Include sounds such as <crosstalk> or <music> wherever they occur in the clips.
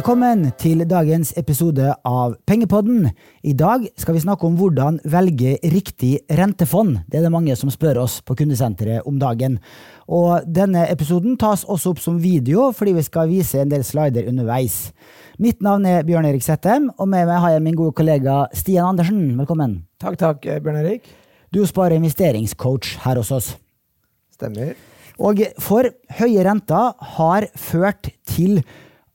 Velkommen til dagens episode av Pengepodden. I dag skal vi snakke om hvordan velge riktig rentefond. Det er det mange som spør oss på kundesenteret om dagen. Og denne episoden tas også opp som video, fordi vi skal vise en del slider underveis. Mitt navn er Bjørn Erik Settem, og med meg har jeg min gode kollega Stian Andersen. Velkommen. Takk, takk, Bjørn Erik. Du sparer investeringscoach her hos oss. Stemmer. Og for høye renter har ført til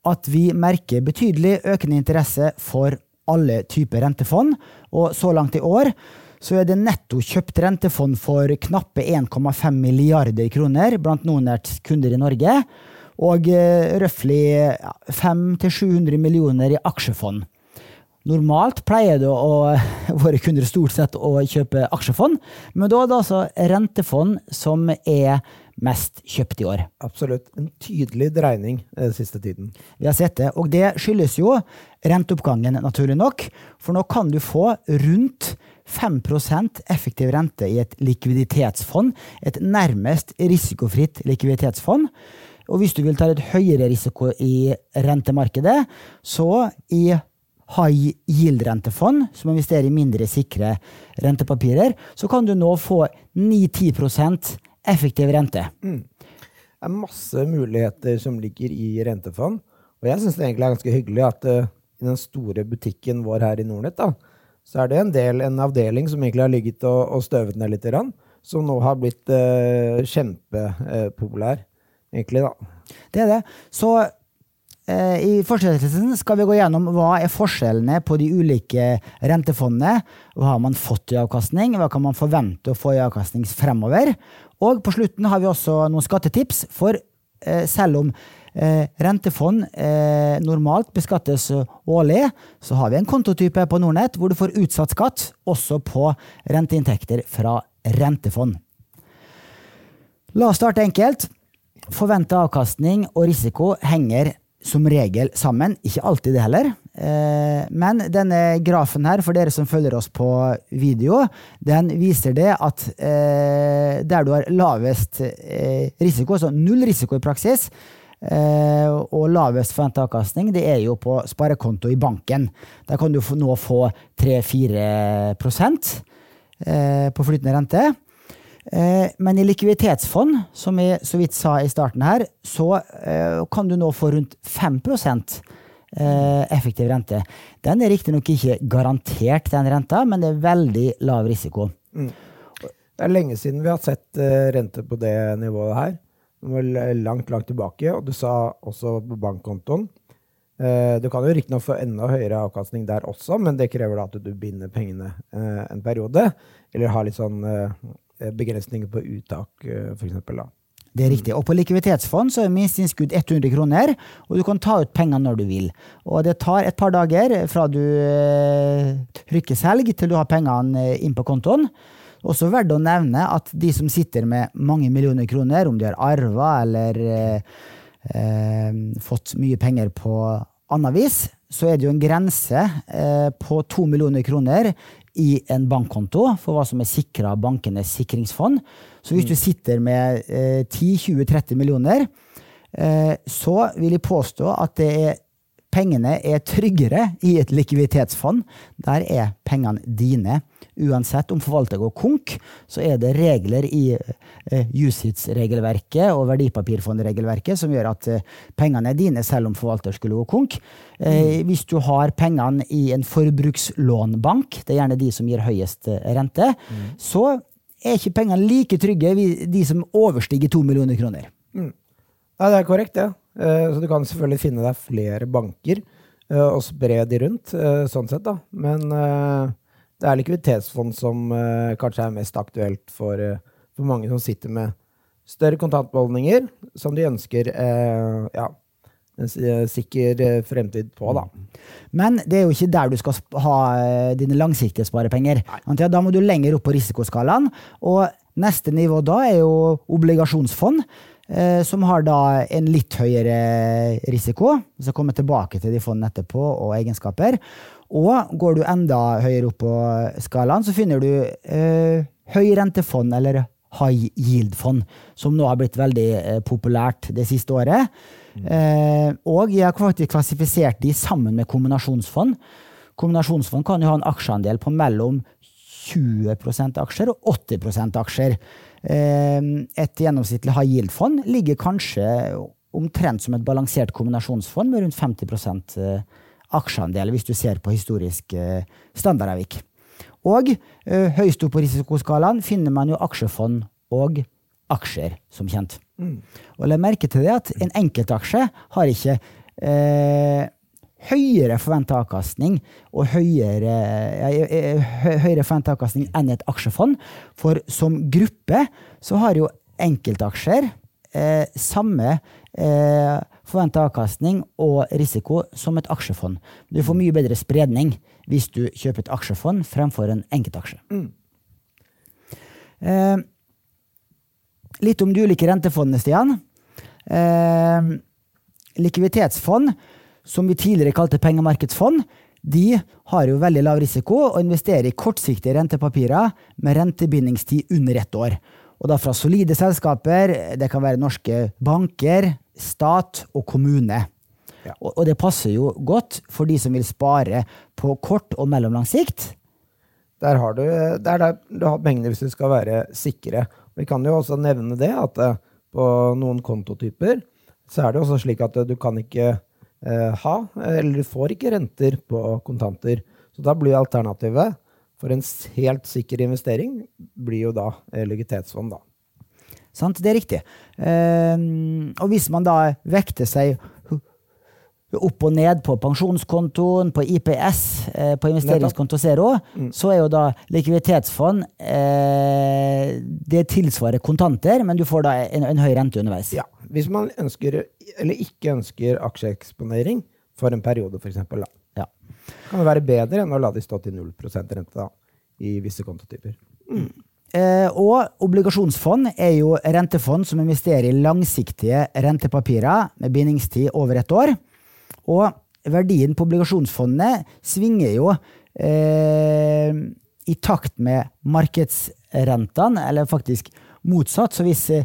at vi merker betydelig økende interesse for alle typer rentefond, og så langt i år så er det netto kjøpt rentefond for knappe 1,5 milliarder kroner blant Nordnerts kunder i Norge, og uh, røftlig 500-700 millioner i aksjefond. Normalt pleier det å, <laughs> våre kunder stort sett å kjøpe aksjefond, men da er det altså rentefond som er mest kjøpt i år. Absolutt. En tydelig dreining den eh, siste tiden. Vi har sett det, og det skyldes jo renteoppgangen, naturlig nok. For nå kan du få rundt 5% effektiv rente i et likviditetsfond. Et nærmest risikofritt likviditetsfond. Og hvis du vil ta et høyere risiko i rentemarkedet, så i high yield-rentefond, som investerer i mindre sikre rentepapirer, så kan du nå få 9-10 effektiv rente. Mm. Det er masse muligheter som ligger i rentefond. Og jeg syns det egentlig er ganske hyggelig at uh, i den store butikken vår her i Nordnett, da, så er det en, del, en avdeling som egentlig har ligget og, og støvet ned litt, som nå har blitt uh, kjempepopulær, uh, egentlig, da. Det er det. Så Eh, I fortsettelsen skal vi gå gjennom hva er forskjellene på de ulike rentefondene. Hva har man fått i avkastning, hva kan man forvente å få i avkastning fremover. Og på slutten har vi også noen skattetips, for eh, selv om eh, rentefond normalt beskattes årlig, så har vi en kontotype på Nordnett hvor du får utsatt skatt også på renteinntekter fra rentefond. La oss starte enkelt. Forventa avkastning og risiko henger som regel sammen. Ikke alltid det heller. Eh, men denne grafen her, for dere som følger oss på video, den viser det at eh, der du har lavest eh, risiko, altså null risiko i praksis, og lavest forventa avkastning, det er jo på sparekonto i banken. Der kan du nå få 3-4% på flytende rente. Men i likviditetsfond, som jeg så vidt sa i starten her, så kan du nå få rundt 5 eh, effektiv rente. Den er riktignok ikke garantert, den renta, men det er veldig lav risiko. Mm. Det er lenge siden vi har sett rente på det nivået her. Det var langt, langt tilbake, og du sa også på bankkontoen. Du kan jo riktignok få enda høyere avkastning der også, men det krever da at du binder pengene en periode, eller har litt sånn Eh, begrensninger på uttak, eh, f.eks. Det er riktig. Og på likviditetsfond så er minsteinnskudd 100 kroner, og du kan ta ut penger når du vil. Og det tar et par dager fra du eh, trykker selg til du har pengene inn på kontoen. Også verdt å nevne at de som sitter med mange millioner kroner, om de har arva eller eh, fått mye penger på annet vis, så er det jo en grense eh, på to millioner kroner i en bankkonto for hva som er sikra av bankenes sikringsfond. Så hvis du mm. sitter med eh, 10-20-30 millioner, eh, så vil jeg påstå at det er pengene er tryggere i et likviditetsfond. Der er pengene dine. Uansett om forvalter går konk, så er det regler i eh, USITS-regelverket og verdipapirfondregelverket som gjør at eh, pengene er dine selv om forvalter skulle gå konk. Eh, mm. Hvis du har pengene i en forbrukslånbank, det er gjerne de som gir høyest eh, rente, mm. så er ikke pengene like trygge, de som overstiger to millioner kroner. Mm. Ja, det er korrekt, det. Ja. Så du kan selvfølgelig finne deg flere banker eh, og spre de rundt, sånn sett, da. Men det er likviditetsfond som kanskje er mest aktuelt for, for, mange som sitter med større kontantbeholdninger som de ønsker ja, en sikker fremtid på. Da. Men det er jo ikke der du skal ha dine langsiktige sparepenger. Nei. Da må du lenger opp på risikoskalaen. Og neste nivå da er jo obligasjonsfond. Som har da en litt høyere risiko. Vi skal komme tilbake til de fondene etterpå, og egenskaper. Og går du enda høyere opp på skalaen, så finner du eh, høyrentefond, eller high yield-fond, som nå har blitt veldig eh, populært det siste året. Eh, og jeg har faktisk klassifisert de sammen med kombinasjonsfond. Kombinasjonsfond kan jo ha en aksjeandel på mellom 20% aksjer og 80% aksjer. Eh, et gjennomsnittlig high yield-fond ligger kanskje omtrent som et balansert kombinasjonsfond med rundt 50 eh, aksjeandel, hvis du ser på historisk eh, standardavvik. Og eh, høyst opp på risikoskalaen finner man jo aksjefond og aksjer, som kjent. Mm. Og legg merke til det at en enkeltaksje har ikke eh, høyere forventa avkastning og høyere, høyere forventa avkastning enn et aksjefond. For som gruppe så har jo enkeltaksjer eh, samme eh, forventa avkastning og risiko som et aksjefond. Du får mye bedre spredning hvis du kjøper et aksjefond fremfor en enkeltaksje. Mm. Eh, litt om de ulike rentefondene, Stian. Eh, likviditetsfond, som vi tidligere kalte pengemarkedsfond, de har jo veldig lav risiko og investerer i kortsiktige rentepapirer med rentebindingstid under ett år. Og da fra solide selskaper, det kan være norske banker, stat og kommune. Ja. Og, det passer jo godt for de som vil spare på kort og mellomlang sikt. Der har du, det er der du har pengene hvis du skal være sikre. Vi kan jo også nevne det at eh, på noen kontotyper så er det også slik at eh, du kan ikke ha, eller du får ikke renter på kontanter. Så da blir alternativet for en helt sikker investering blir jo da eh, likviditetsfond, da. Sant? Det er riktig. Eh, og hvis man da vekter seg opp og ned på pensjonskontoen, på IPS, eh, på investeringskonto zero, så er jo da likviditetsfond eh, Det tilsvarer kontanter, men du får da en, en høy rente underveis. Ja, Hvis man ønsker, eller ikke ønsker aksjeeksponering for en periode, f.eks., Ja. kan det være bedre enn å la de stå til 0 rente da, i visse kontotyper. Eh, og obligasjonsfond er jo rentefond som investerer i langsiktige rentepapirer med bindingstid over et år. Og verdien på obligasjonsfondene svinger jo eh, i takt med markedsrentene, eller faktisk motsatt. Så hvis, eh,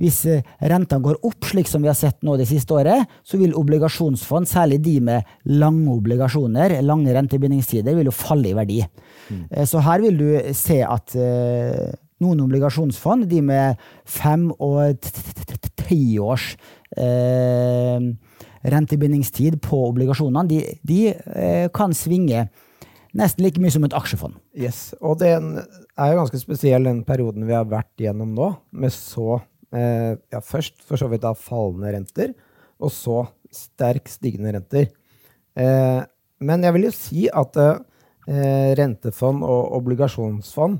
hvis eh, rentene går opp, slik som vi har sett nå det siste året, så vil obligasjonsfond, særlig de med lange obligasjoner, lange rentebindingstider, vil jo falle i verdi. Mm. Så her vil du se at eh, noen obligasjonsfond, de med fem og ti års eh, rentebindingstid på obligasjonene, de, de eh, kan svinge nesten like mye som et aksjefond. Yes, Og det er jo ganske spesiell, den perioden vi har vært gjennom nå, med så eh, ja, Først for så vidt da fallende renter, og så sterk stigende renter. Eh, men jeg vil jo si at eh, rentefond og obligasjonsfond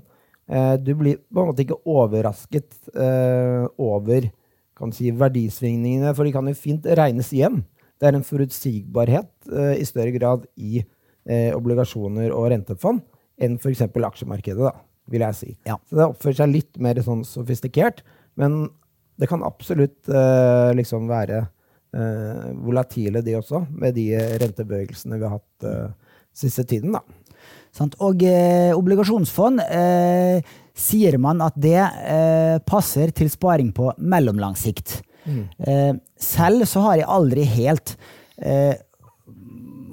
eh, Du blir på en måte ikke overrasket eh, over kan si, verdisvingningene, for de kan jo fint regnes igjen. Det er en forutsigbarhet eh, i større grad i eh, obligasjoner og rentefond enn f.eks. aksjemarkedet, da, vil jeg si. Ja. Så det oppfører seg litt mer sånn sofistikert, men det kan absolutt uh, liksom være uh, volatile, de også, med de rentebevegelsene vi har hatt uh, siste tiden, da. Sant? Og obligasjonsfond eh, sier man at det eh, passer til sparing på mellomlang sikt. Eh, selv så har jeg aldri helt eh,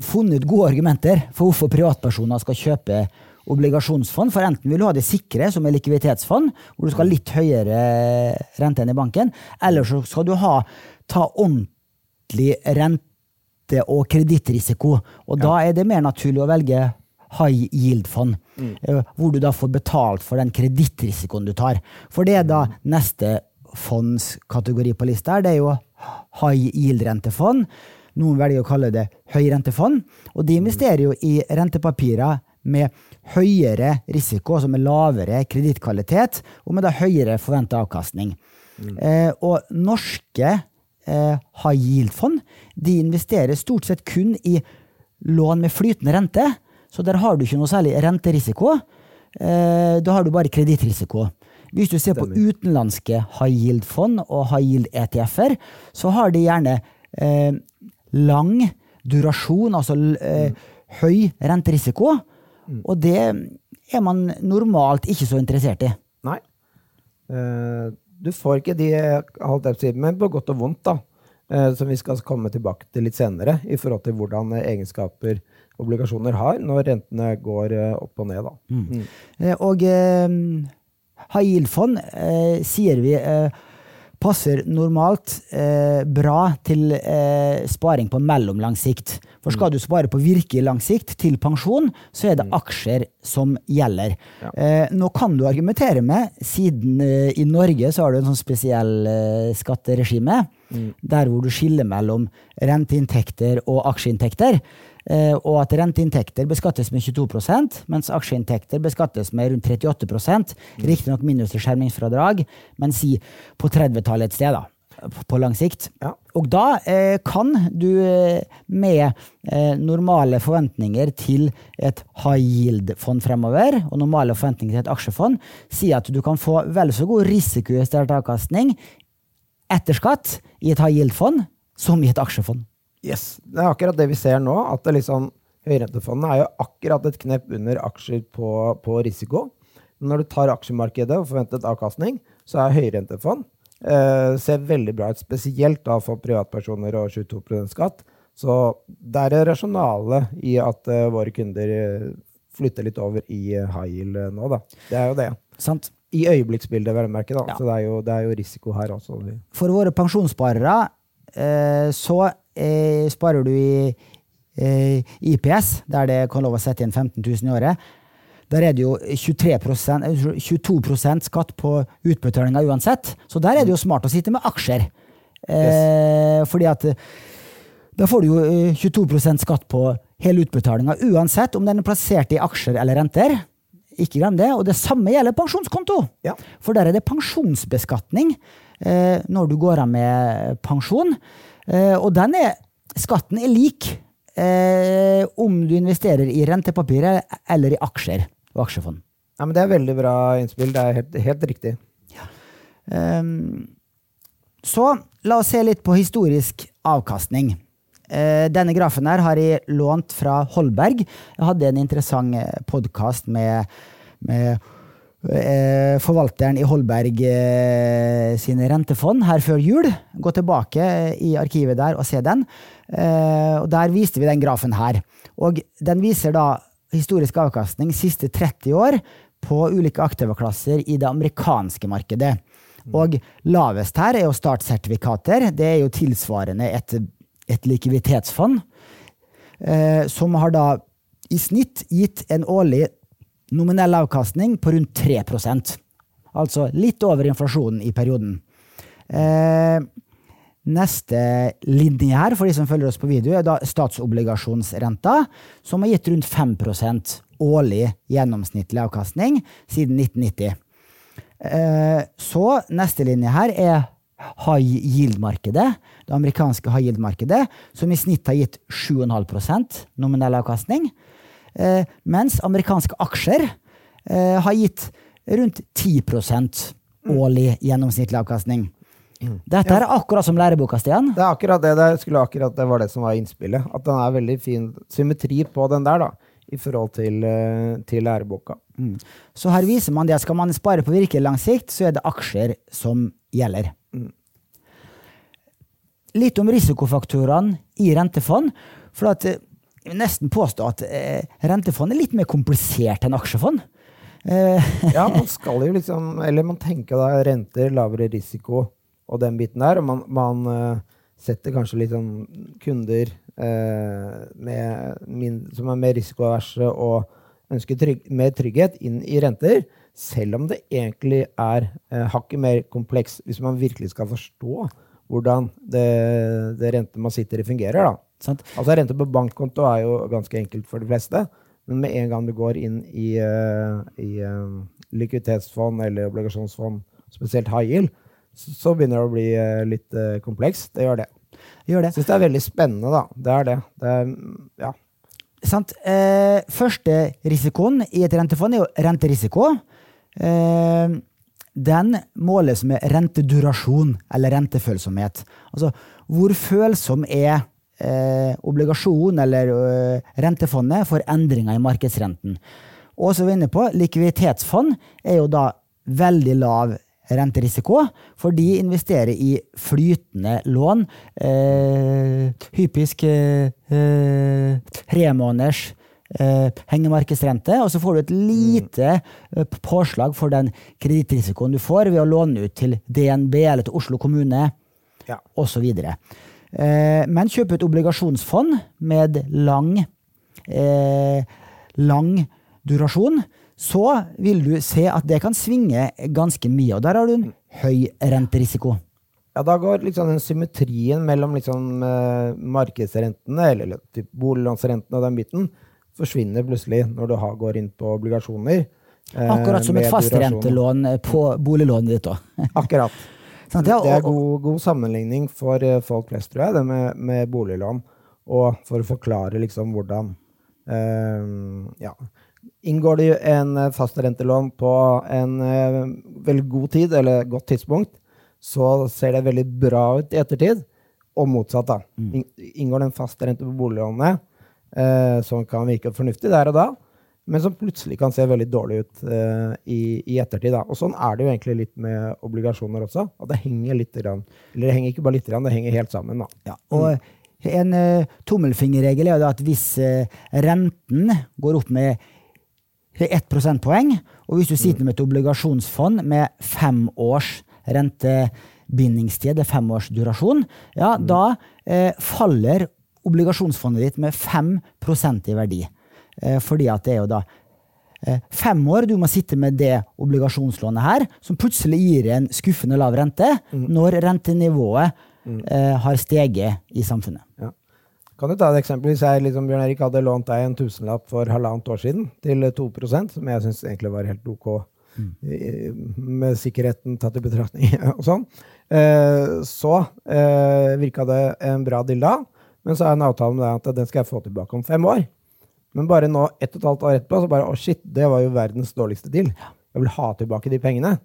funnet gode argumenter for hvorfor privatpersoner skal kjøpe obligasjonsfond. For enten vil du ha det sikre, som er likviditetsfond, hvor du skal ha litt høyere rente enn i banken, eller så skal du ha, ta ordentlig rente- og kredittrisiko. Og da er det mer naturlig å velge high yield-fond, mm. hvor du da får betalt for den kredittrisikoen du tar. For det er da neste fondskategori på lista her, det er jo high yield-rentefond. Noen velger å kalle det høyrentefond. Og de investerer jo i rentepapirer med høyere risiko, altså med lavere kredittkvalitet, og med da høyere forventa avkastning. Eh, og norske eh, high yield-fond de investerer stort sett kun i lån med flytende rente, så der har du ikke noe særlig renterisiko. Eh, da har du bare kredittrisiko. Hvis du ser på utenlandske high yield-fond og high yield-ETF-er, så har de gjerne eh, lang durasjon, altså eh, høy renterisiko. Og det er man normalt ikke så interessert i. Nei. Eh, du får ikke de men på godt og vondt, da. eh, Som vi skal komme tilbake til litt senere, i forhold til hvordan egenskaper obligasjoner har når rentene går eh, opp og ned. Da. Mm. Eh, Og high yield-fond sier vi passer normalt eh, bra til eh, sparing på mellomlang sikt. For skal du spare på virkelig lang sikt, til pensjon, så er det aksjer som gjelder. Ja. Eh, nå kan du argumentere med, siden eh, i Norge så har du en sånn spesiell eh, skatteregime, der hvor du skiller mellom renteinntekter og aksjeinntekter. Eh, og at renteinntekter beskattes med 22% mens aksjeinntekter beskattes med rundt 38 Riktignok minus til skjermingsfradrag, men si på 30-tallet et sted, da. På lang sikt. Ja. Og da eh, kan du eh, med eh, normale forventninger til et high yield-fond fremover, og normale forventninger til et aksjefond, si at du kan få vel så god risikojustert avkastning etter skatt i et high yield-fond som i et aksjefond. Yes. Det er akkurat det vi ser nå. at det liksom, Høyrentefondene er jo akkurat et knepp under aksjer på, på risiko. Men når du tar aksjemarkedet og forventet avkastning, så er høyrentefond eh, ser veldig bra ut. Spesielt da for privatpersoner og 22% skatt. Så det er det rasjonale i at eh, våre kunder eh, flytter litt over i eh, high yield eh, nå. da. Det er jo det. Sant? I øyeblikksbildet, vel å merke. da. Ja. Så det er, jo, det er jo risiko her også. For våre pensjonssparere eh, så eh, sparer du i eh, IPS, der det kan lov å sette inn 15 000 i året. Der er det jo 23 eh, 22% skatt på utbetalinga uansett, så der er det jo smart å sitte med aksjer. Eh, Fordi at eh, da får du jo eh, 22% skatt på hele utbetalinga uansett om den er plassert i aksjer eller renter. Ikke glem det. Og det samme gjelder pensjonskonto. Ja. For der er det pensjonsbeskatning eh, når du går av med pensjon. Eh, og den er, skatten er lik eh, om du investerer i rentepapirer eller i aksjer og aksjefond. Ja, men Det er veldig bra innspill. Det er helt, helt riktig. Ehm, så la oss se litt på historisk avkastning. Uh, denne grafen her har jeg lånt fra Holberg. Jeg hadde en interessant podkast med, med forvalteren i Holberg eh, sine rentefond her før jul. Gå tilbake i arkivet der og se den. Eh, og Der viste vi den grafen her. Og den viser da historisk avkastning siste 30 år på ulike aktivaklasser i det amerikanske markedet. Og lavest her er jo startsertifikater. Det er jo tilsvarende et, et likviditetsfond, eh, som har da i snitt gitt en årlig nominell avkastning på rundt 3% Altså litt over inflasjonen i perioden. Eh, neste linje her, for de som følger oss på video, er da statsobligasjonsrenta, som har gitt rundt 5% årlig gjennomsnittlig avkastning siden 1990. Eh, Så neste linje her er high yield-markedet, det amerikanske high yield-markedet, som i snitt har gitt 7,5 nominell avkastning, mens amerikanske aksjer eh, har gitt rundt 10% årlig gjennomsnittlig avkastning. Dette er akkurat som læreboka, Stian. Det er akkurat det, det skulle akkurat det var det som var innspillet. At den er veldig fin symmetri på den der, da. I forhold til, eh, til læreboka. Mm. Så her viser man det skal man spare på virkelig lang sikt, så er det aksjer som gjelder. Litt om risikofaktorene i rentefond. For at, eh, jeg vil nesten påstå at eh, rentefond er litt mer komplisert enn aksjefond. Eh, <laughs> Ja, man skal jo liksom Eller man tenker da renter, lavere risiko og den biten der. Og man, man eh, setter kanskje litt sånn kunder med som er mer risikoaverse og ønsker trygg, mer trygghet inn i renter. Selv om det egentlig er hakket mer kompleks, hvis man virkelig skal forstå hvordan det, det rente man sitter i, fungerer. da. Sant? Altså Rente på bankkonto er jo ganske enkelt for de fleste. Men med en gang du går inn i, eh, i eh, likviditetsfond eller obligasjonsfond, spesielt high yield, så, så begynner det å bli eh, litt komplekst. Det gjør det. Gjør det. Syns det er veldig spennende, da. Det er det. det er, mm, ja. Sant? Eh, første risikoen i et rentefond er jo renterisiko. Eh, den måles med rentedurasjon, eller rentefølsomhet. Altså hvor følsom er eh, obligasjon eller eh, rentefondet for endringer i markedsrenten. Og som vi er inne på, likviditetsfond er jo da veldig lav renterisiko, for de investerer i flytende lån. Eh, hypisk eh, eh tremåneders eh, hengemarkedsrente, og så får du et lite eh, påslag for den kredittrisikoen du får ved å låne ut til DNB eller til Oslo kommune Ja. osv. Eh, men kjøpe et obligasjonsfond med lang, eh, lang durasjon, så vil du se at det kan svinge ganske mye. Og der har du en høy renterisiko. Ja, da går liksom den symmetrien mellom liksom, eh, markedsrentene, eller, eller boliglånsrentene og den biten, forsvinner plutselig når du har, går inn på obligasjoner. eh, Akkurat som et fastrentelån på boliglånet ditt òg. Akkurat. Ja, Det er god, god sammenligning for eh, folk flest, tror jeg, det med, med boliglån. Og for å forklare liksom hvordan eh, Ja. Inngår det en eh, fastrentelån på en eh, veldig god tid, eller godt tidspunkt, så ser det veldig bra ut i ettertid. Og motsatt, da. Inngår det en fastrente på boliglånet eh, som kan virke fornuftig der og da, men som plutselig kan se veldig dårlig ut uh, i, i ettertid. Da. Og sånn er det jo egentlig litt med obligasjoner også. At det henger litt, grann, eller det henger ikke bare litt, grann, det henger helt sammen. Da. Ja, og en uh, tommelfingerregel er at hvis uh, renten går opp med ett prosentpoeng, og hvis du sitter med et obligasjonsfond med fem års rentebindingstid, det er fem års durasjon, ja, da eh, faller obligasjonsfondet ditt med 5% i verdi. Eh, fordi at det er jo da eh, fem år du må sitte med det obligasjonslånet her, som plutselig gir en skuffende lav rente når rentenivået eh, har steget i samfunnet. Ja. Kan du ta et eksempel? Hvis jeg liksom, Bjørn Erik, hadde lånt deg en tusenlapp for halvannet år siden til 2% som jeg syns egentlig var helt ok, mm. med sikkerheten tatt i betraktning <laughs> og sånn, eh, så eh, virka det en bra deal da. Men så er en avtale med deg at den skal jeg få tilbake om fem år. Men bare nå, ett og et halvt år etterpå, så bare å shit, det var jo verdens dårligste deal. Jeg vil ha tilbake de pengene.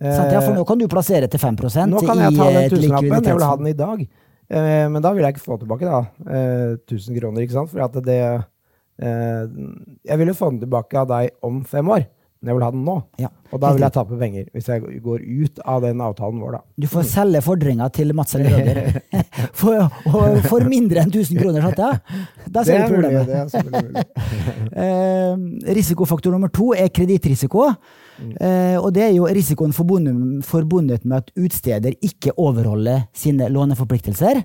Sant? ja, for nå kan du plassere til 5% Nå kan jeg ta den tusenlappen, jeg vil ha den i dag. Eh, men da vil jeg ikke få tilbake da, eh, 1000 kroner, ikke sant? For at det eh, Jeg vil jo få den tilbake av deg om fem år, men jeg vil ha den nå. Ja, Og da vil jeg tape penger, hvis jeg går ut av den avtalen vår, da. Du får selge fordringa til Mats eller Røder <laughs> for, og for mindre enn 1000 kroner. Sant? jeg? Da ser du problemet. det er selvfølgelig mulig. <laughs> Eh, risikofaktor nummer to er kredittrisiko. Eh, og det er jo risikoen forbundet, forbundet med at utsteder ikke overholder sine låneforpliktelser.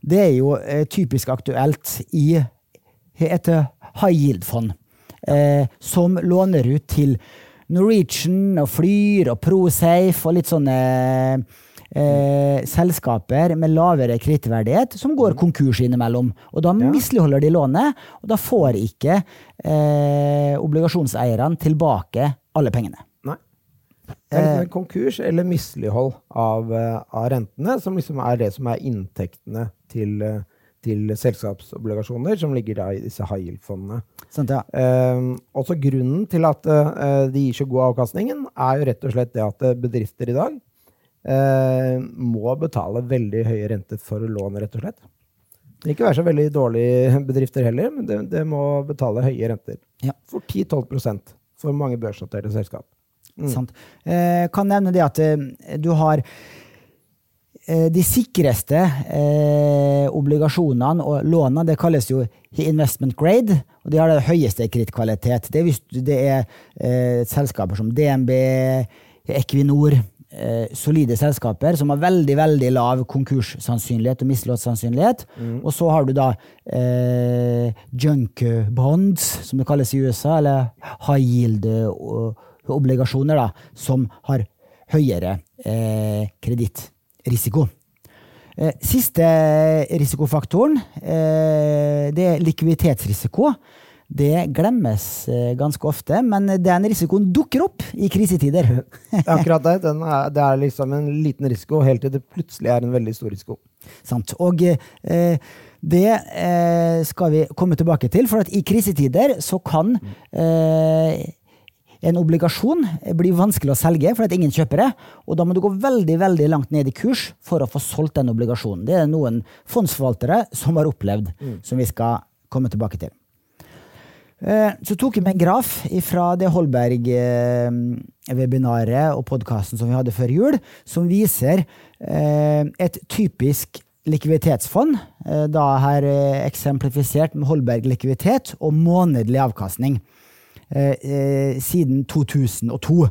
Det er jo eh, typisk aktuelt i et high yield-fond, eh, som låner ut til Norwegian og Flyr og Prosafe og litt sånne eh, selskaper med lavere kredittverdighet som går konkurs innimellom. Og da Ja. misligholder de lånet, og da får ikke eh, obligasjonseierne tilbake alle pengene. Nei. Det er liksom en konkurs eller mislighold av, eh, av rentene, som liksom er det som er inntektene til, eh, til selskapsobligasjoner, som ligger da i disse high yield-fondene. Ja. Um, også grunnen til at eh, de gir så god avkastningen, er jo rett og slett det at eh, bedrifter i dag eh, må betale veldig høye renter for lån, rett og slett. Det vil ikke være så veldig dårlige <laughs> bedrifter heller, men det, det må betale høye renter. Ja. For 10-12 for mange børsnoterte selskap. Sant. Eh, kan nevne det at du har de sikreste eh, obligasjonene og lånene, det kalles jo investment grade, og de har det høyeste kredittkvalitet. Det det er eh, selskaper som DNB, Equinor, eh, solide selskaper som har veldig veldig lav konkurssannsynlighet og mislåtssannsynlighet. Og så har du da eh, junk bonds, som det kalles i USA, eller high yield eh, som har høyere eh, kredittrisiko. Eh, siste risikofaktoren, eh, det er likviditetsrisiko. Det glemmes eh, ganske ofte, men den risikoen dukker opp i krisetider. Er akkurat det. Den er, det er liksom en liten risiko, helt til det plutselig er en veldig stor risiko. Sant? Og eh, det eh, skal vi komme tilbake til, for at i krisetider så kan eh, en obligasjon blir vanskelig å selge for at ingen kjøper det, og da må du gå veldig veldig langt ned i kurs for å få solgt den obligasjonen. Det er noen fondsforvaltere som har opplevd, som vi skal komme tilbake til. Eh, Så tok jeg med en graf fra det Holberg-webinaret og podkasten som vi hadde før jul, som viser eh, et typisk likviditetsfond, eh, da her eh, eksemplifisert med Holberg likviditet og månedlig avkastning, eh, eh, siden 2002.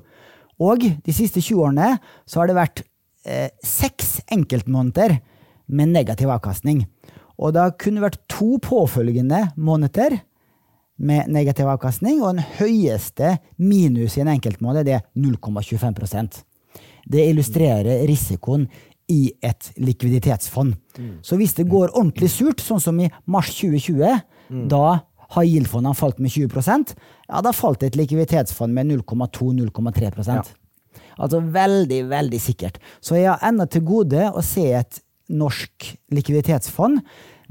Og de siste 20 årene så har det vært eh, seks enkeltmåneder med negativ avkastning. Og det har kun vært to påfølgende måneder med negativ avkastning, og den høyeste minus i en enkeltmåned det er 0,25% Det illustrerer risikoen i et likviditetsfond. Så hvis det går ordentlig surt, sånn som i mars 2020, da har yield-fondene falt med 20% ja, da falt et likviditetsfond med 0,2-0,3 ja. Altså veldig, veldig sikkert. Så jeg har ennå til gode å se et norsk likviditetsfond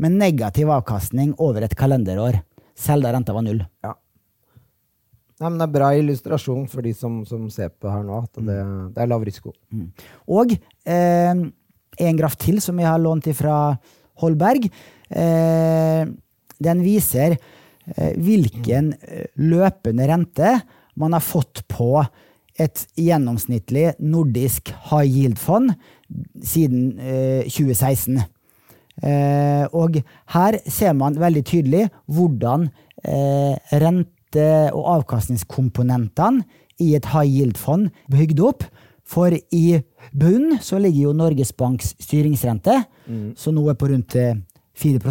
med negativ avkastning over et kalenderår, selv da renta var null. Ja. Nei, men det er bra illustrasjon for de som, som ser på her nå, at det, det er lav risiko. Og eh, en graf til som jeg har lånt fra Holberg. Eh, den viser hvilken eh, løpende rente man har fått på et gjennomsnittlig nordisk high yield-fond siden eh, 2016. Eh, og her ser man veldig tydelig hvordan eh, rente- og avkastningskomponentene i et high yield-fond bygd opp. For i bunn så ligger jo Norges Banks styringsrente, som nå er på rundt eh, 4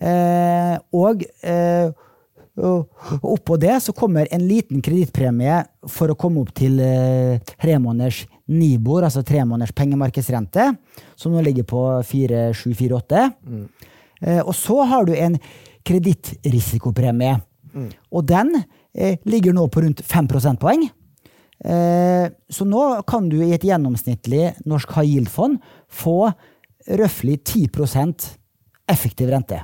eh, Og eh, oppå det så kommer en liten kredittpremie for å komme opp til eh, tre måneders Nibor, altså tre måneders pengemarkedsrente, som nå ligger på 4,748. Eh, og så har du en kredittrisikopremie. Og den eh, ligger nå på rundt 5 prosentpoeng. Eh, så nå kan du i et gjennomsnittlig norsk high yield-fond få røftlig 10% effektiv rente.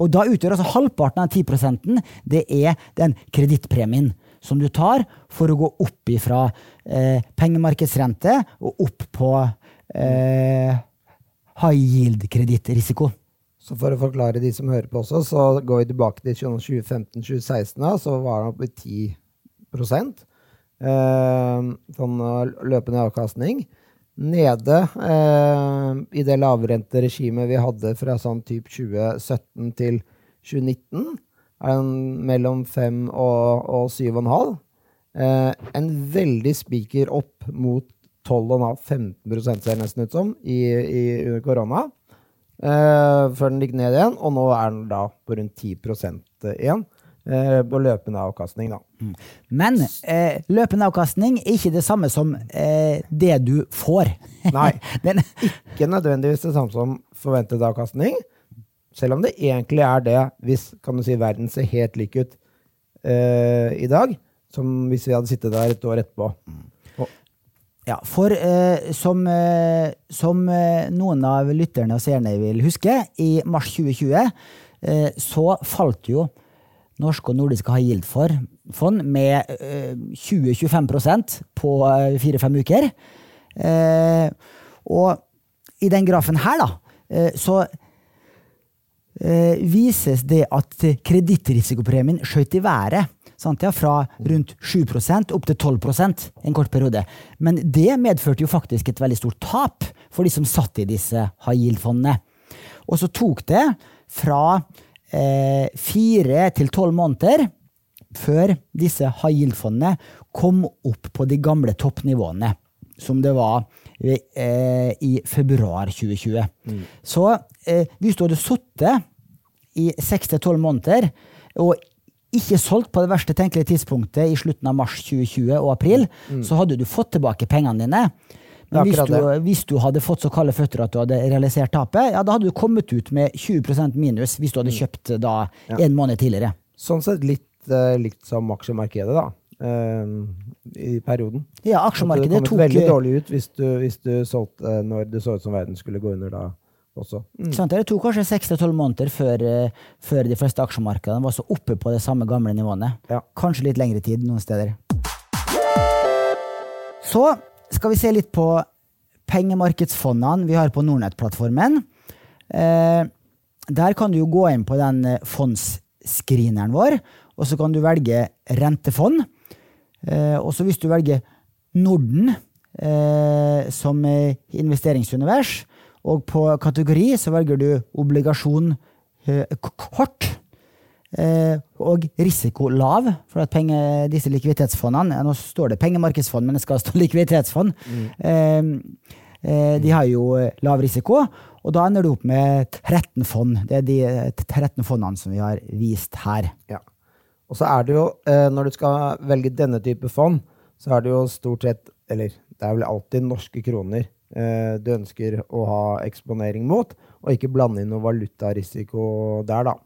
Og da utgjør altså halvparten av 10% det er den kredittpremien som du tar for å gå opp ifra eh, pengemarkedsrente og opp på eh, high yield-kredittrisiko. Så for å forklare de som hører på også, så går vi tilbake til 2015-2016, da, så var den oppe i 10 eh, sånn eh, løpende avkastning. Nede eh, i det lavrenteregimet vi hadde fra sånn typ 2017 til 2019, er den mellom 5 og, og 7,5. Eh, en veldig spiker opp mot 12,5-15 ser det nesten ut som, i, i, under korona. Eh, før den gikk ned igjen, og nå er den da på rundt 10% igjen. Eh, på løpende avkastning, da. Men eh, løpende avkastning er ikke det samme som eh, det du får. <laughs> Nei. Den, Ikke nødvendigvis det samme som forventet avkastning, selv om det egentlig er det hvis kan du si, verden ser helt lik ut eh, i dag, som hvis vi hadde sittet der et år etterpå. Og, ja, for eh, som, eh, som eh, noen av lytterne og seerne vil huske, i mars 2020 eh, så falt jo norske og nordiske high yield-fond med eh, 20-25% på eh, fire-fem uker. Eh, og i den grafen her, da, eh, så eh, vises det at kredittrisikopremien skjøt i været. Sant, ja, fra rundt 7% opp til 12% en kort periode. Men det medførte jo faktisk et veldig stort tap for de som satt i disse high yield-fondene. Og så tok det fra eh, fire til tolv måneder før disse high yield-fondene kom opp på de gamle toppnivåene, som det var eh, i februar 2020. Så eh, hvis du hadde sittet i seks til tolv måneder og ikke solgt på det verste tenkelige tidspunktet i slutten av mars 2020 og april, så hadde du fått tilbake pengene dine. Det Men hvis du, hvis du hadde fått så kalde føtter at du hadde realisert tapet, ja, da hadde du kommet ut med 20 minus hvis du hadde kjøpt da Ja. en måned tidligere. sånn sett litt uh, likt som aksjemarkedet, da. Uh, I perioden. Ja, aksjemarkedet tok det kom veldig dårlig ut hvis du, hvis du solgte uh, når det så ut som verden skulle gå under da også. Mm. Sånn, det tok kanskje 6-12 måneder før, eh, før de fleste aksjemarkedene var så oppe på de samme gamle nivåene. Ja. Kanskje litt lengre tid noen steder. Så skal vi se litt på pengemarkedsfondene vi har på Nordnett-plattformen. Eh, der kan du jo gå inn på den fondsscreeneren vår, og så kan du velge rentefond. Eh, og så hvis du velger Norden eh, som eh, investeringsunivers, og på kategori så velger du obligasjon eh, kort. Eh, og risiko lav, for at penge, disse likviditetsfondene Nå står det pengemarkedsfond, men det skal stå <laughs> likviditetsfond. Mm. Eh, de har jo lav risiko, og da ender du opp med 13 fond. Det er de 13 fondene som vi har vist her. Ja. Og så er det jo, når du skal velge denne type fond, så er det jo stort sett, eller det er vel alltid norske kroner du ønsker å ha eksponering mot, og ikke blande inn noe valutarisiko der, da.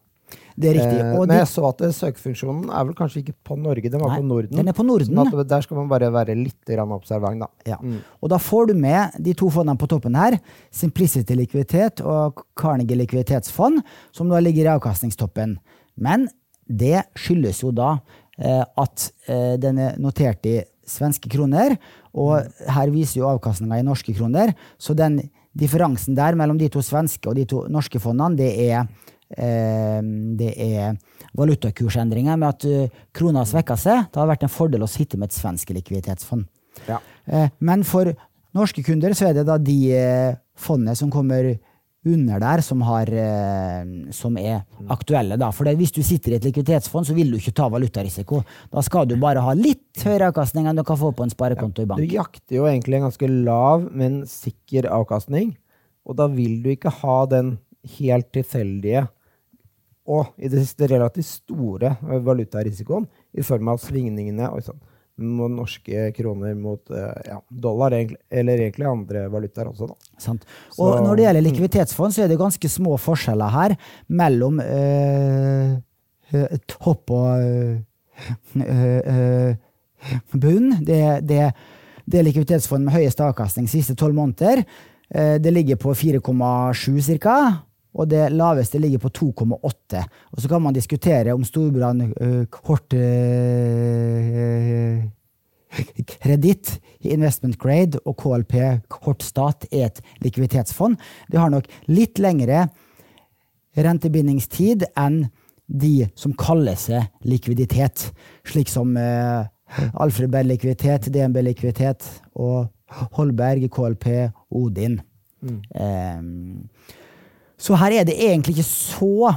Det er riktig. Eh, men jeg så at søkefunksjonen er vel kanskje ikke på Norge, den var Nei, på Norden. Den er på Norden. Sånn der skal man bare være litt observant, da. Ja. Mm. Og da får du med de to fondene på toppen her, Simplicity likviditet og Carnegie likviditetsfond, som da ligger i avkastningstoppen. Men det skyldes jo da eh, at eh, den er notert i svenske kroner, og her viser jo avkastninga i norske kroner. Så den differansen der mellom de to svenske og de to norske fondene, det er det er valutakursendringer med at eh, krona svekker seg. Det har vært en fordel å sitte med et svensk likviditetsfond. Ja. Eh, men for norske kunder så er det da de eh, fondene som kommer under der, som, har, som er aktuelle. Da. For hvis du sitter i et likviditetsfond, så vil du ikke ta valutarisiko. Da skal du bare ha litt høyere avkastning enn du kan få på en sparekonto i bank. Du jakter jo egentlig en ganske lav, men sikker avkastning. Og da vil du ikke ha den helt tilfeldige og i det siste relativt store valutarisikoen i form av svingningene sånn, mot norske kroner mot eh, ja, dollar, eller egentlig andre valutaer også. Da. Og når det gjelder likviditetsfond, så er det ganske små forskjeller her mellom eh, topp og eh, bunn. Det, det, det er likviditetsfond med høyest avkastning siste tolv måneder. Det ligger på 4,7 ca og det laveste ligger på 2,8. Og så kan man diskutere om Storbrann uh, kort uh, <laughs> kreditt, investment grade og KLP kort stat er et likviditetsfond. Det har nok litt lengre rentebindingstid enn de som kaller seg likviditet, slik som uh, Alfred Bell likviditet, DNB likviditet og Holberg, KLP, Odin. Mm. Um, så her er det egentlig ikke så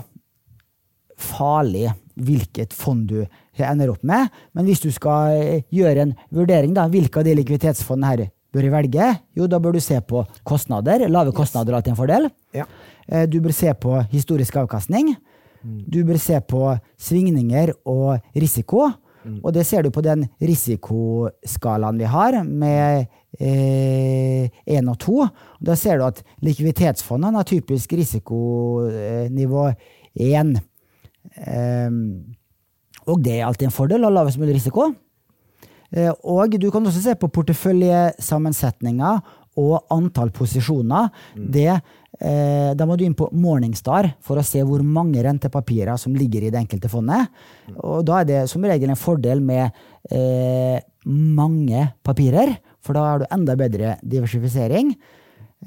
farlig hvilket fond du ender opp med. Men hvis du skal eh, gjøre en vurdering, da, hvilke av de likviditetsfondene her bør jeg velge? Jo, da bør du se på kostnader. Lave kostnader er alltid en fordel. Ja. Eh, du bør se på historisk avkastning. Mm. Du bør se på svingninger og risiko. Mm. Og det ser du på den risikoskalaen vi har, med én eh, og to. Da ser du at likviditetsfondene har typisk risikonivå én. Eh, og det er alltid en fordel å ha lavest mulig risiko. Eh, og du kan også se på porteføljesammensetninga og antall posisjoner. Mm. Det, eh, da må du inn på Morningstar for å se hvor mange rentepapirer som ligger i det enkelte fondet. Mm. Og da er det som regel en fordel med eh, mange papirer, for da har du enda bedre diversifisering.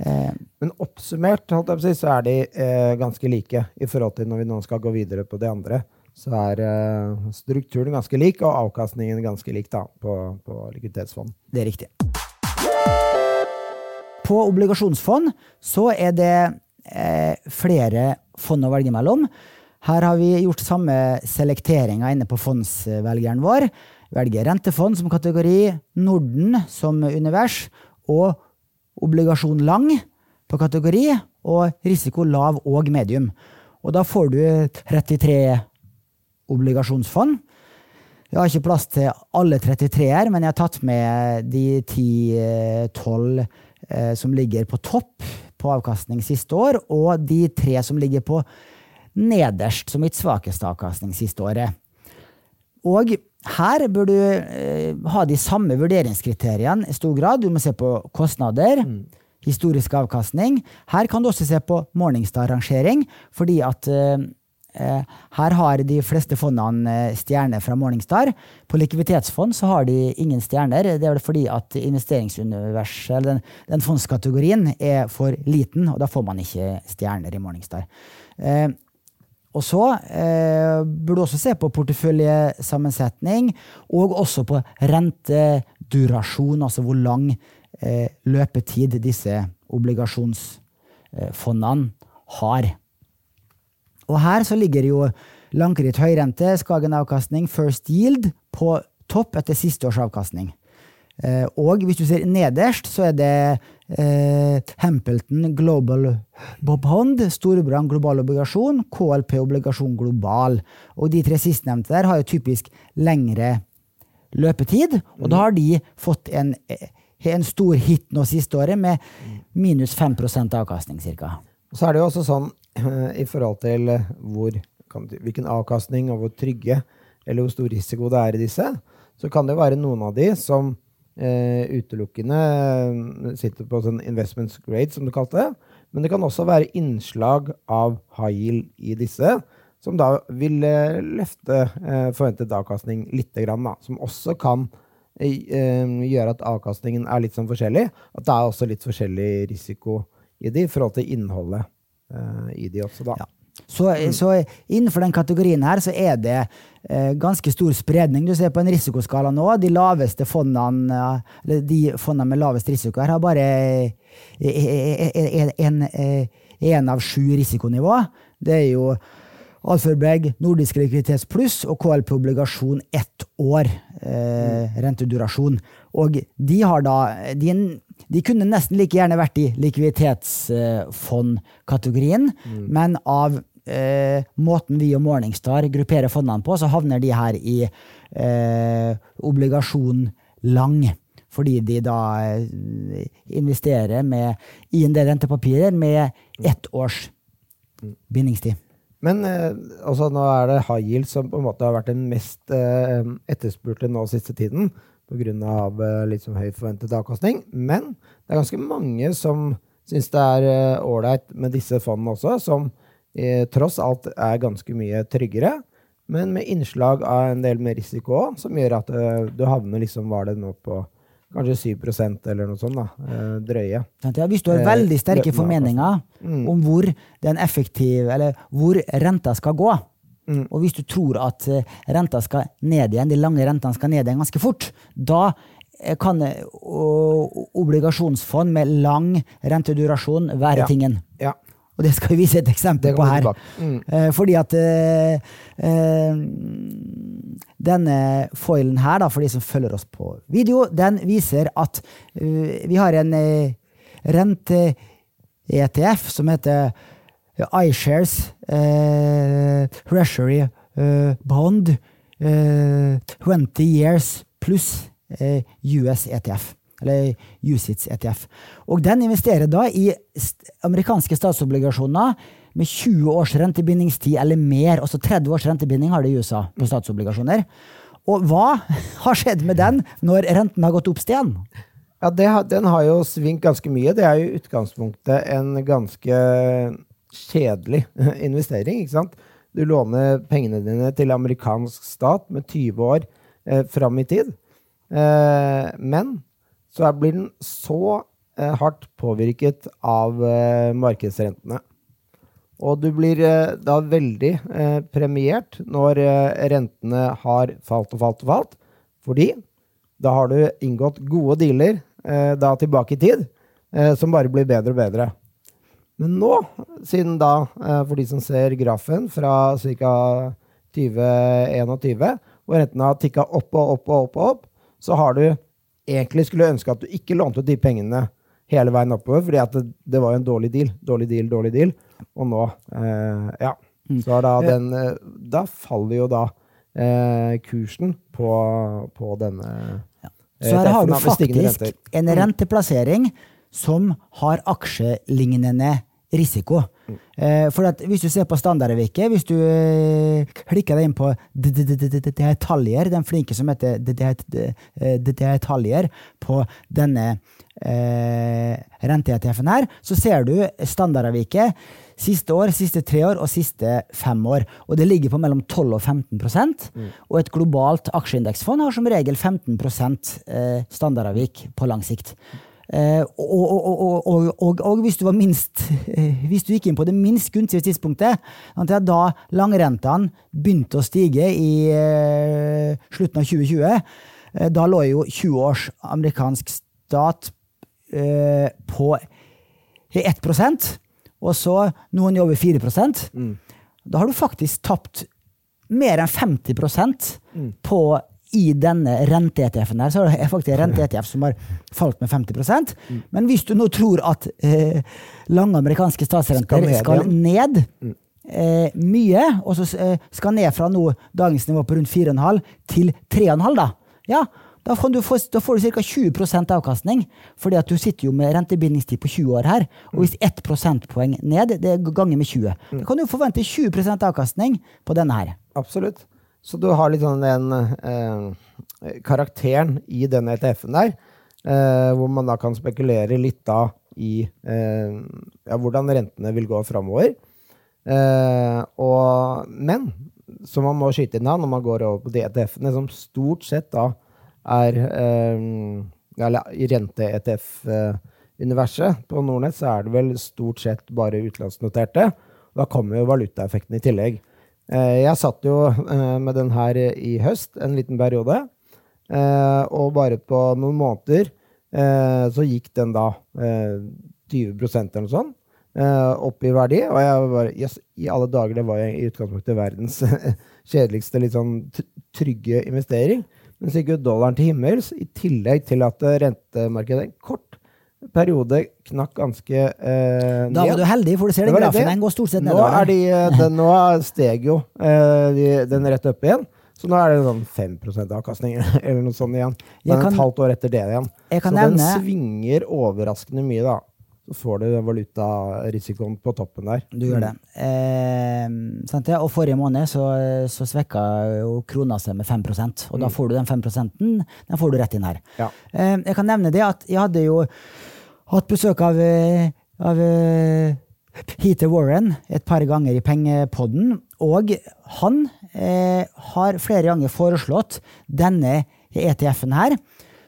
Eh, Men oppsummert så er de eh, ganske like i forhold til når vi nå skal gå videre på det andre. Så er eh, strukturen ganske lik, og avkastningen ganske lik da, på, på likviditetsfond. Det er riktig. På obligasjonsfond så er det eh, flere fond å velge mellom. Her har vi gjort samme selekteringa inne på fondsvelgeren vår. Velger rentefond som kategori, Norden som univers og obligasjon lang på kategori og risiko lav og medium. Og da får du 33 obligasjonsfond. Jeg har ikke plass til alle 33 her, men jeg har tatt med de 10-12 eh, som ligger på topp på avkastning siste år, og de tre som ligger på nederst som mitt svakeste avkastning siste året. Og her bør du eh, ha de samme vurderingskriteriene i stor grad. Du må se på kostnader. Mm. Historisk avkastning. Her kan du også se på Morningstar-rangering, fordi at eh, Eh, her har de fleste fondene eh, stjerner fra Morningstar. På likviditetsfond så har de ingen stjerner. Det er fordi at investeringsuniverset, eller den, den, fondskategorien, er for liten, og da får man ikke stjerner i Morningstar. Eh, Og så eh, burde du også se på porteføljesammensetning, og også på rentedurasjon, altså hvor lang eh, løpetid disse obligasjonsfondene har. Og her så ligger jo Lankeritt høyrente, Skagen avkastning, First Yield på topp etter siste års avkastning. Eh, og hvis du ser nederst, så er det eh, Hempelton Global Bond, Storbrann global obligasjon, KLP obligasjon global. Og de tre sistnevnte der har jo typisk lengre løpetid, og da har de fått en, en stor hit nå siste året med minus 5% avkastning, cirka. Så er det jo også sånn i forhold til hvor, hvilken avkastning og hvor trygge eller hvor stor risiko det er i disse, så kan det være noen av de som eh, utelukkende eh, sitter på sånn investment grade, som du kalte det. Men det kan også være innslag av high yield i disse, som da vil eh, løfte eh, forventet avkastning litt, grann, da, som også kan eh, eh, gjøre at avkastningen er litt sånn forskjellig. At det er også litt forskjellig risiko i de i forhold til innholdet i de også, da. Ja. Så, så, innenfor den kategorien her så er det eh, ganske stor spredning. Du ser på en risikoskala nå, de laveste fondene, eller de fondene med lavest risiko her, har bare en, en av sju risikonivå. Det er jo Alfabeg, Nordisk likviditets pluss og KLP obligasjon ett år eh, mm. rentedurasjon. Og de har da de, de, kunne nesten like gjerne vært i likviditetsfondkategorien, mm. men av eh, måten vi og Morningstar grupperer fondene på, så havner de her i eh, obligasjon lang. Fordi de da eh, investerer med, i en del rentepapirer med ett års mm. bindingstid. Men eh, altså, nå er det high yield som på en måte har vært den mest eh, etterspurte nå siste tiden pga. Eh, litt sånn høy forventet avkastning. Men det er ganske mange som syns det er ålreit eh, med disse fondene også, som eh, tross alt er ganske mye tryggere. Men med innslag av en del med risiko òg, som gjør at eh, du havner liksom Var det nå på kanskje 7% eller noe sånt. da, eh, Drøye. Ja, hvis du har veldig sterke formeninger mm. om hvor den effektive, eller hvor renta skal gå, mm. og hvis du tror at eh, renta skal ned igjen, de lange rentene skal ned igjen ganske fort, da eh, kan obligasjonsfond med lang rentedurasjon være ja. tingen. Ja. Og det skal vi vise et eksempel på her. Mm. fordi at denne foilen her, da, for de som følger oss på video, den viser at uh, vi har en uh, rente-ETF som heter iShares uh, Treasury Bond 20 years pluss US ETF. Eller USITS ETF. Og den investerer da i amerikanske statsobligasjoner med 20 års rentebindingstid eller mer, altså 30 års rentebinding har det i USA på statsobligasjoner. Og hva har skjedd med den når renten har gått opp sten? Ja, det, Den har jo svingt ganske mye. Det er jo i utgangspunktet en ganske kjedelig <laughs> investering. ikke sant? Du låner pengene dine til amerikansk stat med 20 år eh, fram i tid. Eh, men så blir den så eh, hardt påvirket av eh, markedsrentene og du blir eh, da veldig eh, premiert når eh, rentene har falt og falt og falt. Fordi da har du inngått gode dealer da tilbake i tid, som bare blir bedre og bedre. Men nå, siden da, for de som ser grafen fra ca. 2021, hvor rentene har tikka opp og opp og opp, og opp, så har du egentlig skulle ønske at du ikke lånte ut de pengene hele veien oppover, fordi det, det var jo en dårlig deal. Dårlig deal, dårlig deal. Og nå, eh, ja. Mm. Så da, den, eh, da faller jo da eh, kursen på, på denne ja. Så her har du faktisk en mm. renteplassering som har aksjelignende risiko. Mm. For at hvis du ser på standardavviket, hvis du klikker deg inn på detaljer, den flinke som heter detaljer på denne rente-ETF-en her, så ser du standardavviket siste år, siste tre år og siste fem år. Og det ligger på mellom 12 og 15 mm. Og et globalt aksjeindeksfond har som regel 15 eh, standardavvik på lang sikt. Eh, og, og, og, og, hvis du var minst <laughs> Hvis du gikk inn på det minst gunstige tidspunktet, da langrentene begynte å stige i eh, slutten av 2020, da lå jo 20 års amerikansk stat på 1 og så noen jobber 4 mm. Da har du faktisk tapt mer enn 50 mm. på i denne rente-ETF-en her, så er det faktisk en <laughs> rente-ETF som har falt med 50 mm. Men hvis du nå tror at eh, lange amerikanske statsrenter skal ned, skal ned mm. eh, mye, og så eh, skal ned fra nå dagens nivå på rundt 4,5 til 3,5, da, ja, da får, du få, da får du ca. 20% avkastning, fordi at du sitter jo med rentebindingstid på 20 år her. Og hvis 1 prosentpoeng ned, det er ganger med 20. Mm. Da kan du forvente 20% avkastning på denne her. Absolutt. Så du har litt sånn den eh, karakteren i den ETF-en der, eh, hvor man da kan spekulere litt da i eh, ja, hvordan rentene vil gå framover. Eh, men så man må skyte inn da, når man går over på de ETF-ene som stort sett da er eh, Eller rente-ETF-universet på Nordnett så er det vel stort sett bare utenlandsnoterte. Da kommer jo valutaeffekten i tillegg. Eh, jeg satt jo eh, med den her i høst, en liten periode. Og bare på noen måneder så gikk den da 20 eller noe sånt opp i verdi. Og jeg bare yes, I alle dager, det var jeg i utgangspunktet verdens <laughs> kjedeligste, litt sånn trygge investering. Men så gikk jo dollaren til himmels, i tillegg til at rentemarkedet en kort periode knakk ganske eh, Da var du heldig, for du ser den grafen. Den går stort sett nedover. Nå, er de, eh, den, nå steg jo eh, de, den rett opp igjen. Så nå er det sånn 5 avkastning <laughs> eller noe sånt igjen. Men kan, et halvt år etter det igjen. Så nevne, den svinger overraskende mye, da. Så får du valutarisikoen på toppen der. Du gjør det. Eh, og forrige måned så, så svekka jo krona seg med 5 og da mm. får du den 5 den får du rett inn her. Ja. Eh, jeg kan nevne det at jeg hadde jo hatt besøk av, eh, av Heater Warren et par ganger i Pengepodden. Og han eh, har flere ganger foreslått denne ETF-en her,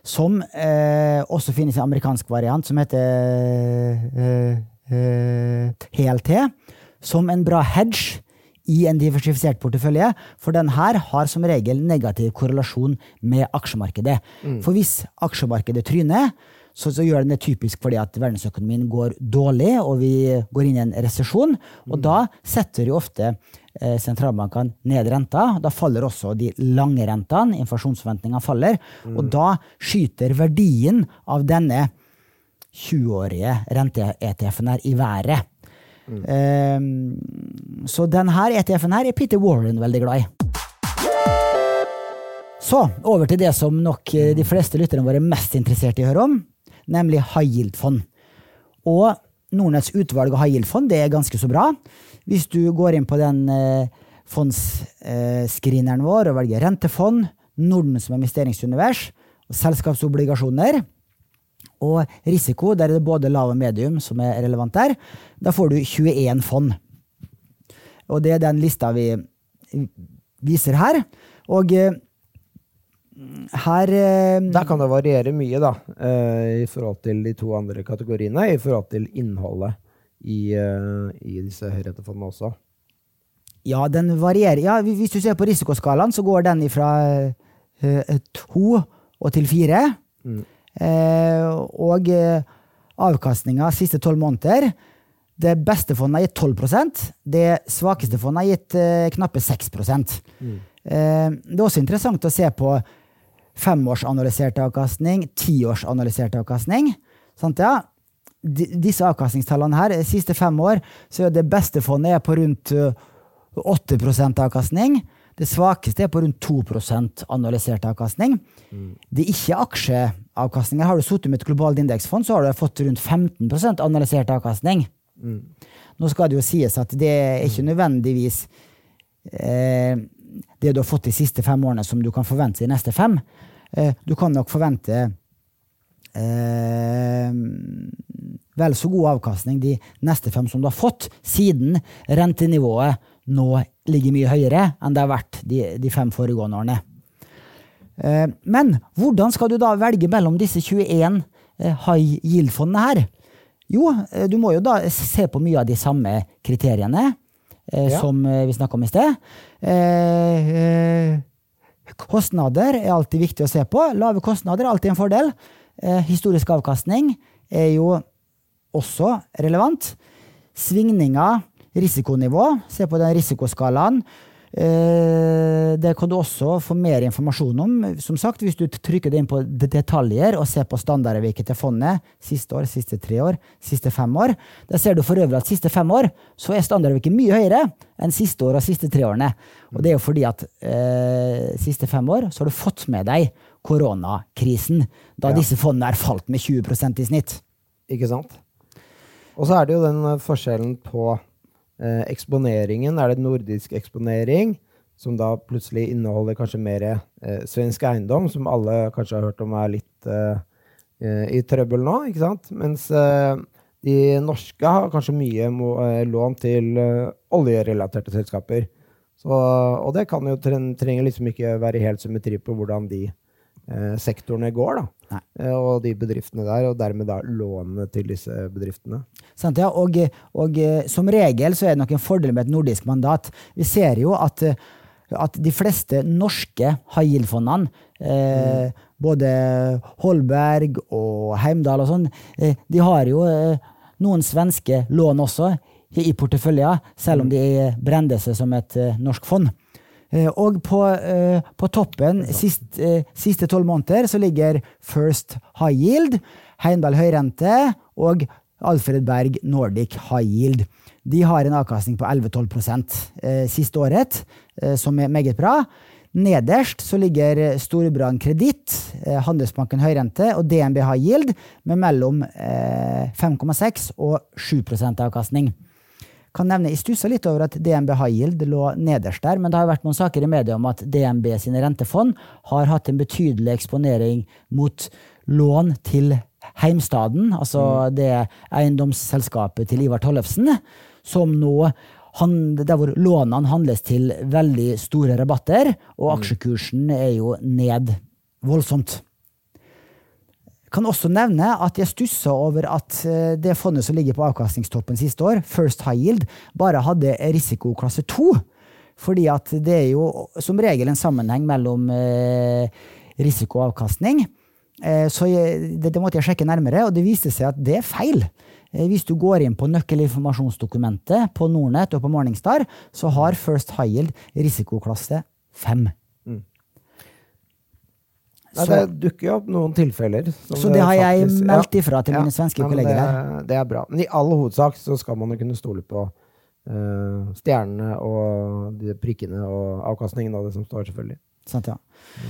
som eh, også finnes i amerikansk variant, som heter eh, HLT, som en bra hedge i en diversifisert portefølje, for den her har som regel negativ korrelasjon med aksjemarkedet. Mm. For hvis aksjemarkedet tryner, så, så, gjør den det typisk fordi at verdensøkonomien går dårlig, og vi går inn i en resesjon. Og mm. da setter jo ofte eh, sentralbankene ned renta. Da faller også de lange rentene. Inflasjonsforventningene faller. Mm. Og da skyter verdien av denne 20-årige rente-ETF-en her i været. Mm. Um, så denne ETF-en her er Peter Warren veldig glad i. Så over til det som nok eh, de fleste lytterne våre er mest interessert i å høre om nemlig high yield-fond. Og Nordnetts utvalg av yield-fond det er ganske så bra. Hvis du går inn på den eh, fondsscreeneren vår og velger rentefond, Norden som investeringsunivers, og selskapsobligasjoner og risiko, der er det både lav og medium som er relevant der, da får du 21 fond. Og det er den lista vi viser her. Og eh, her eh, Der kan det variere mye, da, eh, i forhold til de to andre kategoriene. I forhold til innholdet i, eh, i disse høyrettefondene også. Ja, den varierer. Ja, hvis du ser på risikoskalaen, så går den fra eh, to og til fire. Mm. Eh, og avkastninga siste tolv måneder Det beste fondet har gitt 12% Det svakeste fondet har gitt eh, knappe 6 mm. Det er også interessant å se på femårsanalysert avkastning, tiårsanalysert avkastning. Sant, ja? disse avkastningstallene her, de siste fem år, så er det beste fondet er på rundt 8% avkastning. Det svakeste er på rundt 2% analysert avkastning. Mm. Det er ikke aksjeavkastninger. Har du sittet med et globalt indeksfond, så har du fått rundt 15% analysert avkastning. Mm. Nå skal det jo sies at det er ikke nødvendigvis eh, det du har fått de siste fem årene, som du kan forvente de neste fem. Eh, du kan nok forvente eh, vel så god avkastning de neste fem som du har fått, siden rentenivået nå ligger mye høyere enn det har vært de, de fem foregående årene. Eh, men hvordan skal du da velge mellom disse 21 eh, high yield-fondene her? Jo, eh, du må jo da se på mye av de samme kriteriene Ja. som eh, vi snakka om i sted. Eh, eh, kostnader er alltid viktig å se på. Lave kostnader er alltid en fordel. Eh, historisk avkastning er jo også relevant. Svingninger, risikonivå, se på den risikoskalaen. Eh, det kan du også få mer informasjon om, som sagt, hvis du trykker det inn på detaljer og ser på standardavviket til fondet siste år, siste tre år, siste fem år. Der ser du for øvrig at siste fem år så er standardavviket mye høyere enn siste år og siste tre årene. Og det er jo fordi at eh, siste fem år så har du fått med deg koronakrisen, da Ja. disse fondene er falt med 20% i snitt. Ikke sant? Og så er det jo den eh, forskjellen på eh, eksponeringen. Er det nordisk eksponering, som da plutselig inneholder kanskje mer eh, svensk eiendom, som alle kanskje har hørt om er litt eh, eh, i trøbbel nå, ikke sant? Mens eh, de norske har kanskje mye eh, lån til oljerelaterte selskaper. Så, og det kan jo trenger liksom ikke være helt symmetri på hvordan de sektorene går, da. Eh, og de bedriftene der, og dermed da lånene til disse bedriftene. Sant, ja? og, og eh, som regel så er det nok en fordel med et nordisk mandat. Vi ser jo at, eh, at de fleste norske high yield-fondene, eh, både Holberg og Heimdal og sånn, eh, de har jo eh, noen svenske lån også i, porteføljer, selv om de brender seg som et norsk fond. Eh, Og på, eh, på toppen sist, eh, siste tolv måneder så ligger First High Yield, Heimdal Høyrente og Alfred Berg Nordic High Yield. De har en avkastning på 11-12 eh, siste året, som er meget bra. Nederst så ligger Storebrand Kreditt, Handelsbanken Høyrente og DNB High Yield med mellom eh, 5,6 og 7% avkastning kan nevne, Jeg stussa litt over at DNB High Yield lå nederst der, men det har vært noen saker i media om at DNB sine rentefond har hatt en betydelig eksponering mot lån til heimstaden, altså det eiendomsselskapet til Ivar Tollefsen, som nå han, der hvor lånene handles til veldig store rabatter, og aksjekursen er jo ned voldsomt kan også nevne at jeg stussa over at eh, det fondet som ligger på avkastningstoppen siste år, First High Yield, bare hadde risikoklasse 2. Fordi at det er jo som regel en sammenheng mellom eh, risiko og avkastning. Eh, så jeg, det, det måtte jeg sjekke nærmere, og det viste seg at det er feil. Hvis du går inn på nøkkelinformasjonsdokumentet på Nordnett og på Morningstar, så har First High Yield risikoklasse 5. Nei, det dukker jo opp noen tilfeller. Så det har jeg faktisk- meldt ifra til mine svenske ja, kolleger her. Det er bra. Men i all hovedsak så skal man jo kunne stole på uh, stjernene og de prikkene og avkastningen av det som står, selvfølgelig. Sant, ja.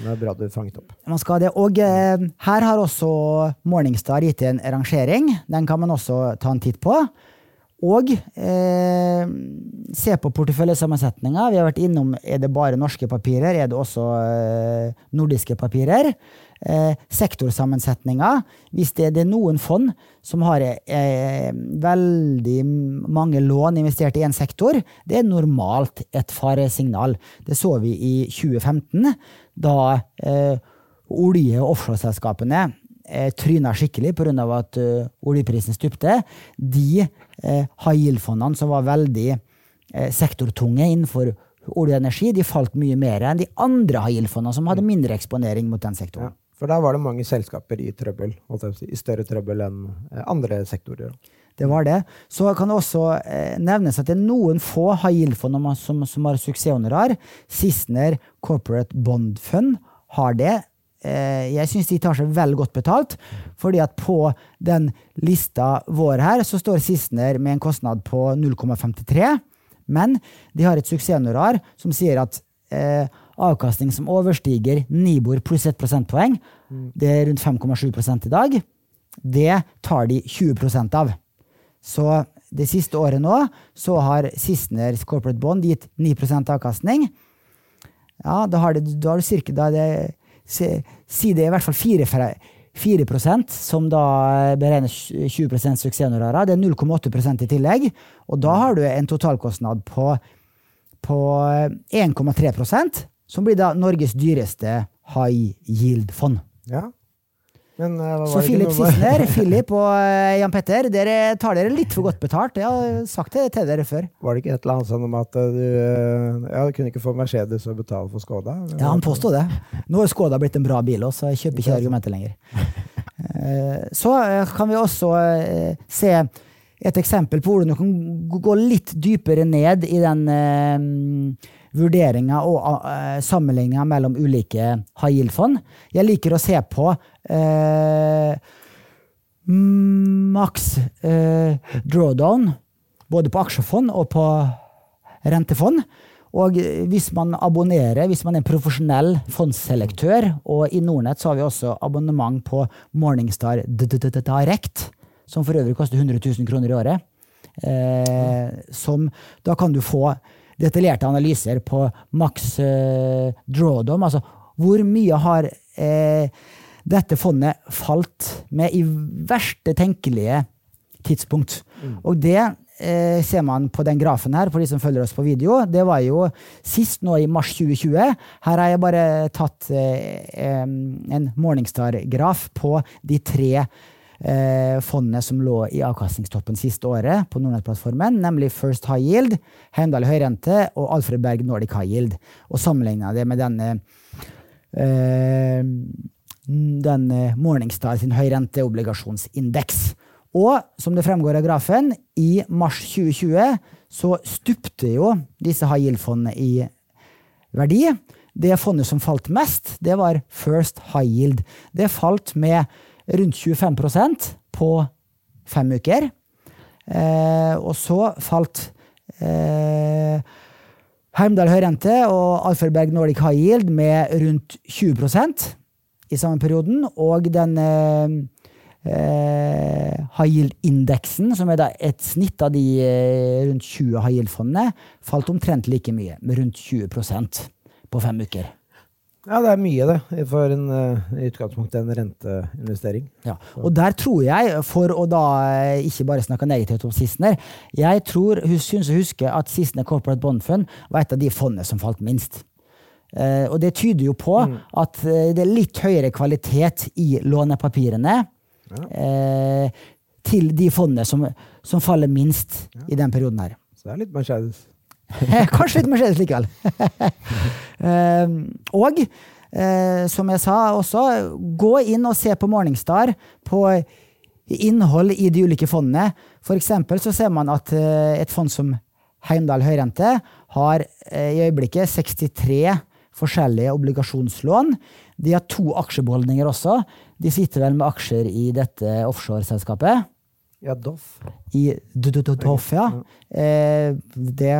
Det er bra du fanget opp. Man skal det. Og eh, her har også Morningstar gitt en rangering. Den kan man også ta en titt på. Og eh, se på porteføljesammensetninga. Vi har vært innom er det bare norske papirer, er det også eh, nordiske papirer. Eh, sektorsammensetninga. Hvis det, det er noen fond som har eh, veldig mange lån investert i én sektor, det er normalt et faresignal. Det så vi i 2015, da eh, olje- og offshoreselskapene eh, tryna skikkelig pga. at eh, oljeprisen stupte. De eh, high yield-fondene som var veldig eh, sektortunge innenfor olje og energi, de falt mye mer enn de andre high yield-fondene som hadde mindre eksponering mot den sektoren. Ja. For der var det mange selskaper i trøbbel, i større trøbbel enn eh, andre sektorer. Det var det. Så kan det også eh, nevnes at det er noen få high yield-fond som, som har suksesshonorar. Sissener Corporate Bond Fund har det. Eh, jeg syns de tar seg vel godt betalt, fordi at på den lista vår her, så står Sissener med en kostnad på 0,53, men de har et suksesshonorar som sier at eh, avkastning som overstiger Nibor pluss 1 prosentpoeng, det er rundt 5,7 i dag, det tar de 20% av. Så det siste året nå så har Sisseners Corporate Bond gitt 9% avkastning. Ja, da har, det, da har du cirka da er det, si, det er i hvert fall 4, fra- 4 som da beregner 20% suksesshonorarer. Det er 0,8% i tillegg. Og da har du en totalkostnad på, på 1,3% som blir da Norges dyreste high yield-fond. Ja. Men uh, Så Philip Sissener, <laughs> Philip og uh, Jan Petter, dere tar dere litt for godt betalt. Jeg har sagt det til dere før. Var det ikke et eller annet sånn om at uh, du ja, kunne ikke få Mercedes og betale for Skoda? Ja, han påstod det. Nå har Skoda blitt en bra bil, også, så jeg kjøper ikke argumenter lenger. Så kan vi også se et eksempel på hvordan du kan gå litt dypere ned i den uh, vurderinga og eh, sammenligninga mellom ulike high yield-fond. Jeg liker å se på maks eh, drawdown, både på aksjefond og på rentefond. Og hvis man abonnerer, hvis man er en profesjonell fondsselektør, og i Nordnett så har vi også abonnement på Morningstar Direct, som for øvrig koster 100 000 kroner i året. Eh, som, da kan du få detaljerte analyser på maks eh, drawdown, altså hvor mye har eh, dette fondet falt med i verste tenkelige tidspunkt. Og det eh, ser man på den grafen her, for de som følger oss på video. Det var jo sist nå i mars 2020. Her har jeg bare tatt eh, en Morningstar-graf på de tre eh, fondene som lå i avkastningstoppen siste året på Nordnett-plattformen, nemlig First High Yield, Heimdal Høyrente og Alfred Berg Nordic High Yield. Og sammenligna det med denne eh, den eh, Morningstar sin høyrenteobligasjonsindeks. Og som det fremgår av grafen, i mars 2020 så stupte jo disse high yield-fondene i verdi. Det fondet som falt mest, det var First High Yield. Det falt med rundt 25% på fem uker. Eh, og så falt eh, Heimdal Høyrente og Alfred Berg Nordic High Yield med rundt 20 i samme perioden. Og den eh, eh, high yield-indeksen, som er da et snitt av de eh, rundt 20 high yield-fondene, falt omtrent like mye, med rundt 20% på fem uker. Ja, det er mye, det, for en, eh, i utgangspunktet en renteinvestering. Ja. Og der tror jeg, for å da eh, ikke bare snakke negativt om Sissener, jeg tror, synes å huske at Sissener Corporate Bond Fund var et av de fondene som falt minst. Eh, og det tyder jo på at eh, det er litt høyere kvalitet i lånepapirene ja. til de fondene som, som faller minst i den perioden her. Så det er litt Mercedes. <laughs> Kanskje litt Mercedes likevel. <laughs> Eh, og eh, som jeg sa også, gå inn og se på Morningstar på innhold i de ulike fondene. For eksempel så ser man at eh, et fond som Heimdal Høyrente har eh, i øyeblikket 63 forskjellige obligasjonslån. De har to aksjebeholdninger også. De sitter vel med aksjer i dette offshoreselskapet. Ja, Doff. I Doff, ja. Eh, det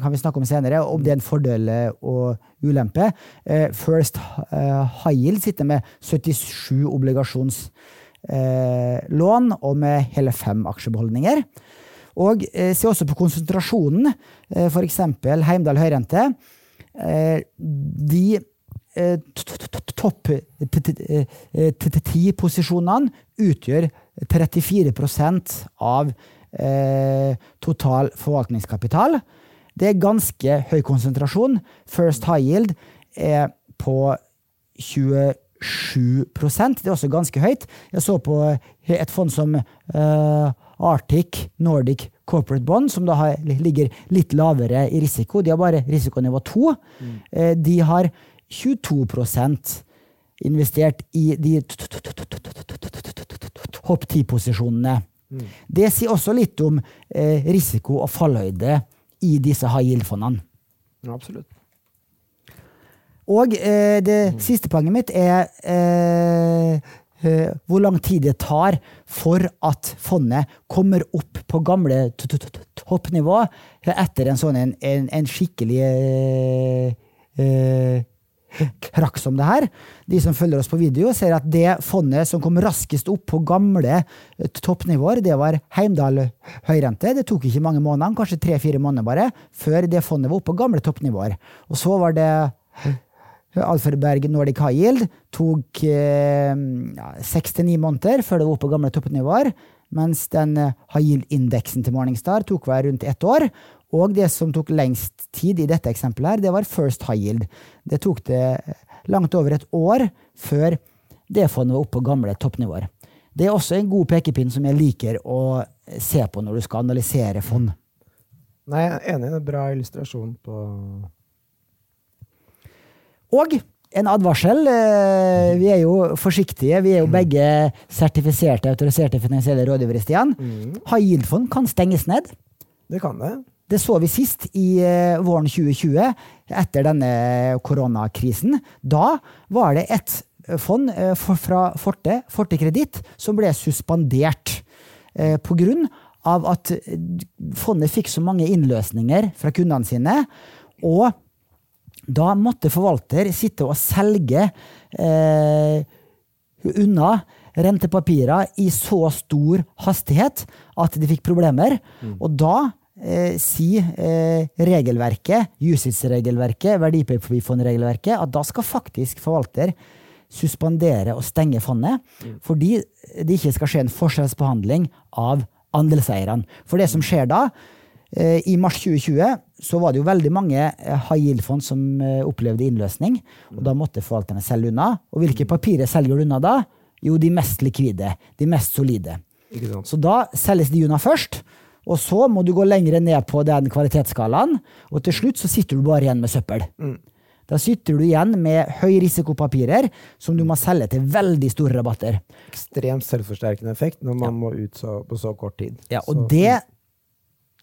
kan vi snakke om senere, om det er en fordel og ulempe. Eh, First eh, High Yield sitter med 77 obligasjonslån og med hele fem aksjebeholdninger. Og se også på konsentrasjonen. For eksempel Heimdal Høyrente. De topp ti-posisjonene utgjør 34% av eh, total forvaltningskapital. Det er ganske høy konsentrasjon. First High Yield er på 27% Det er også ganske høyt. Jeg så på et fond som eh, Arctic Nordic Corporate Bond, som da har, ligger litt lavere i risiko. De har bare risikonivå 2. Eh, de har 22% investert i de topp 10-posisjonene. Det sier også litt om eh, risiko og fallhøyde i disse high yield-fondene. Ja, absolutt. Og eh, det siste poenget mitt er eh, hvor lang tid det tar for at fondet kommer opp på gamle toppnivå etter en sånn en, en, en skikkelig eh, eh, krakk som det her. De som følger oss på video, ser at det fondet som kom raskest opp på gamle eh, toppnivåer, det var Heimdal høyrente. Det tok ikke mange månedene, kanskje tre-fire måneder bare, før det fondet var oppe på gamle toppnivåer. Og så var det Alfred Berg Nordic High Yield tok eh, seks til ni måneder før det var oppe på gamle toppnivåer, mens den eh, high yield-indeksen til Morningstar tok hver rundt ett år. Og det som tok lengst tid i dette eksempelet, her, det var First High Yield. Det tok det langt over et år før det fondet var oppe på gamle toppnivåer. Det er også en god pekepinn som jeg liker å se på når du skal analysere fond. Nei, jeg er enig. i en bra illustrasjon på Og en advarsel. eh, Vi er jo forsiktige. Vi er jo begge sertifiserte, autoriserte finansielle rådgivere, Stian. Mm. yield-fond kan stenges ned. Det kan det. Det så vi sist i eh, våren 2020, etter denne koronakrisen. Da var det et fond eh, fra Forte, Forte Kreditt, som ble suspendert på grunn av at fondet fikk så mange innløsninger fra kundene sine. Og da måtte forvalter sitte og selge eh, unna rentepapirer i så stor hastighet at de fikk problemer. Og da eh, sier eh, regelverket, justisregelverket, verdipapirfondregelverket, at da skal faktisk forvalter suspendere og stenge fondet, fordi det ikke skal skje en forskjellsbehandling av andelseierne. For det som skjer da, eh, i mars 2020 så var det jo veldig mange eh, high yield-fond som eh, opplevde innløsning. Og da måtte forvalterne selge unna. Og hvilke papirer selger du unna da? Jo, de mest likvide. De mest solide. Så da selges de unna først. Og så må du gå lenger ned på den kvalitetsskalaen, og til slutt så sitter du bare igjen med søppel. Da sitter du igjen med høyrisikopapirer som du må selge til veldig store rabatter. Ekstremt selvforsterkende effekt når man må ut så, på så kort tid. Ja, og så, det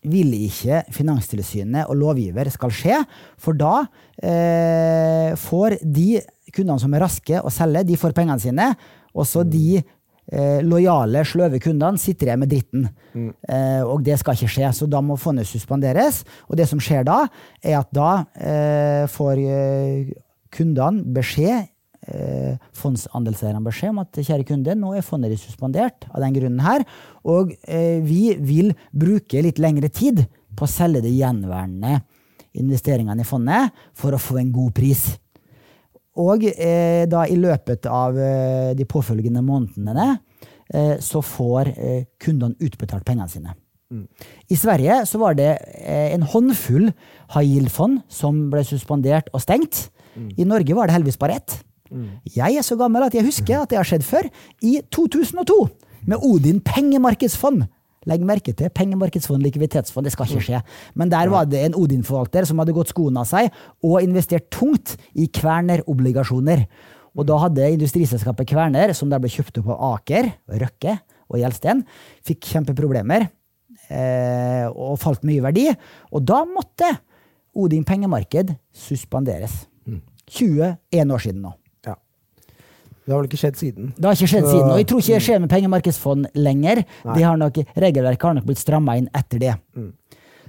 vil ikke Finanstilsynet og lovgiver skal skje, for da eh, får de kundene som er raske å selge, de får pengene sine, og så de eh, lojale, sløve kundene sitter igjen med dritten. Eh, og det skal ikke skje, så da må fondet suspenderes. Og det som skjer da, er at da eh, får eh, kundene beskjed eh, fondsandelseierne beskjed om at kjære kunde, nå er fondet ditt suspendert av den grunnen her, og eh, vi vil bruke litt lengre tid på å selge de gjenværende investeringene i fondet for å få en god pris. Og eh, da i løpet av eh, de påfølgende månedene eh, så får eh, kundene utbetalt pengene sine. I Sverige så var det en håndfull high yield-fond som ble suspendert og stengt. I Norge var det heldigvis bare ett. Jeg er så gammel at jeg husker at det har skjedd før. I 2002, med Odin pengemarkedsfond. Legg merke til pengemarkedsfond, likviditetsfond, det skal ikke skje. Men der var det en Odin-forvalter som hadde gått skoene av seg og investert tungt i Kværner-obligasjoner. Og da hadde industriselskapet Kværner, som der ble kjøpt opp av Aker, Røkke og Gjelsten, fikk kjempeproblemer eh, og falt mye verdi. Og da måtte Odin pengemarked suspenderes. 21 år siden nå. Det har vel ikke skjedd siden. Det har ikke skjedd siden, og jeg tror ikke det skjer med pengemarkedsfond lenger. De har nok, regelverket har nok blitt stramma inn etter det.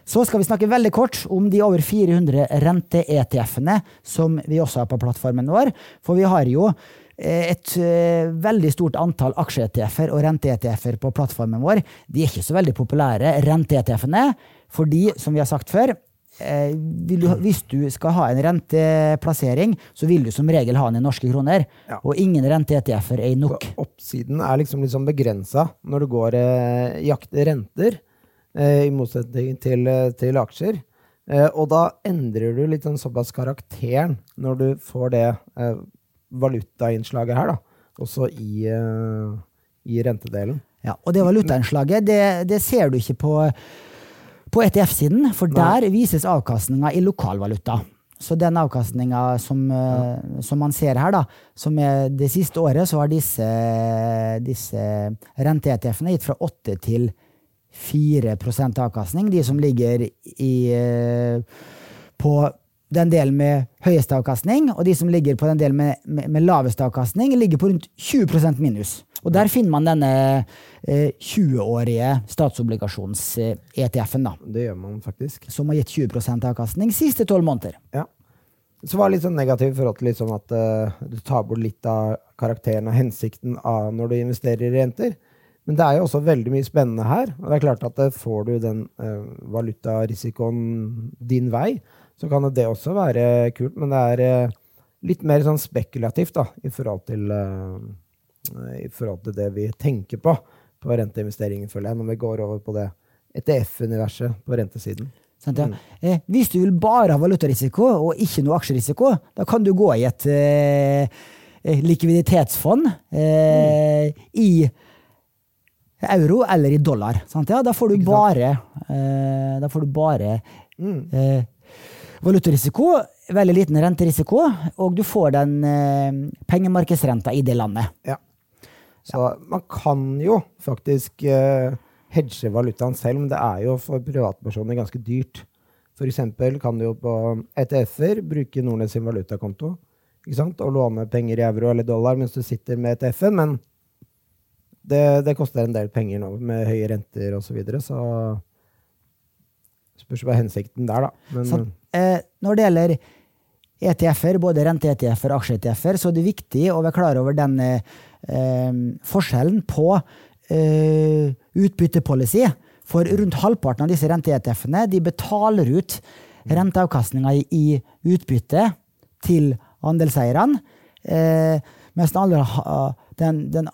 Så skal vi snakke veldig kort om de over 400 rente-ETF-ene som vi også har på plattformen vår. For vi har jo eh, et eh, veldig stort antall aksje-ETF-er og rente-ETF-er på plattformen vår. De er ikke så veldig populære, rente-ETF-ene, fordi, som vi har sagt før, du, hvis du skal ha en renteplassering, så vil du som regel ha den i norske kroner. Ja. Og ingen rente-ETF-er er Så nok. oppsiden er liksom litt sånn begrensa når du går eh, jakter renter, eh, i motsetning til, eh, til aksjer. Eh, og da endrer du litt sånn såpass karakteren når du får det eh, valutainnslaget her, da. Også i, eh, i rentedelen. Ja, og det valutainnslaget, det, det ser du ikke på, på ETF-siden, for der vises avkastninga i lokalvaluta. Så den avkastninga som, ja. som man ser her, da, som er det siste året, så har disse, disse rente-ETF-ene gitt fra 8 til 4% avkastning. De som ligger i, eh, på den delen med høyeste avkastning, og de som ligger på den delen med, med, med laveste avkastning, ligger på rundt 20% minus. Og der finner man denne eh, 20-årige statsobligasjons-ETF-en, da, Det gjør man faktisk. som har gitt 20% avkastning siste tolv måneder. Ja. Så var det litt sånn negativ i forhold til liksom at uh, du tar bort litt av karakteren og hensikten av når du investerer i renter. Men det er jo også veldig mye spennende her. Og det er klart at eh, får du den uh, valutarisikoen din vei, så kan det også være kult. Men det er eh, litt mer sånn spekulativt da, i forhold til, eh, i forhold til det vi tenker på på renteinvesteringer, føler jeg, når vi går over på det ETF-universet på rentesiden. Sant, ja. eh, hvis du vil bare ha valutarisiko og ikke noe aksjerisiko, da kan du gå i et, eh, eh, likviditetsfond eh, i euro eller i dollar. Sant? Ja, da får du bare, eh, da får du bare eh, valutarisiko, veldig liten renterisiko, og du får den eh, pengemarkedsrenta i det landet. Ja. Så man kan jo faktisk eh, hedge valutaen selv, men det er jo for privatpersoner ganske dyrt. Eksempel kan du jo på ETF-er bruke Nordnes sin valutakonto og låne penger i euro eller dollar mens du sitter med ETF-en, men det, det koster en del penger nå med høye renter osv., så, videre, så spørs hva hensikten der, da. Men, Så, eh, når det gjelder ETF-er, både rente-ETF-er og aksje-ETF-er, så er det viktig å være klar over den eh, eh, forskjellen på eh, utbyttepolicy. For rundt halvparten av disse rente-ETF-ene de betaler ut renteavkastninga i, i utbytte til andelseierne, eh, mens den andre, den, den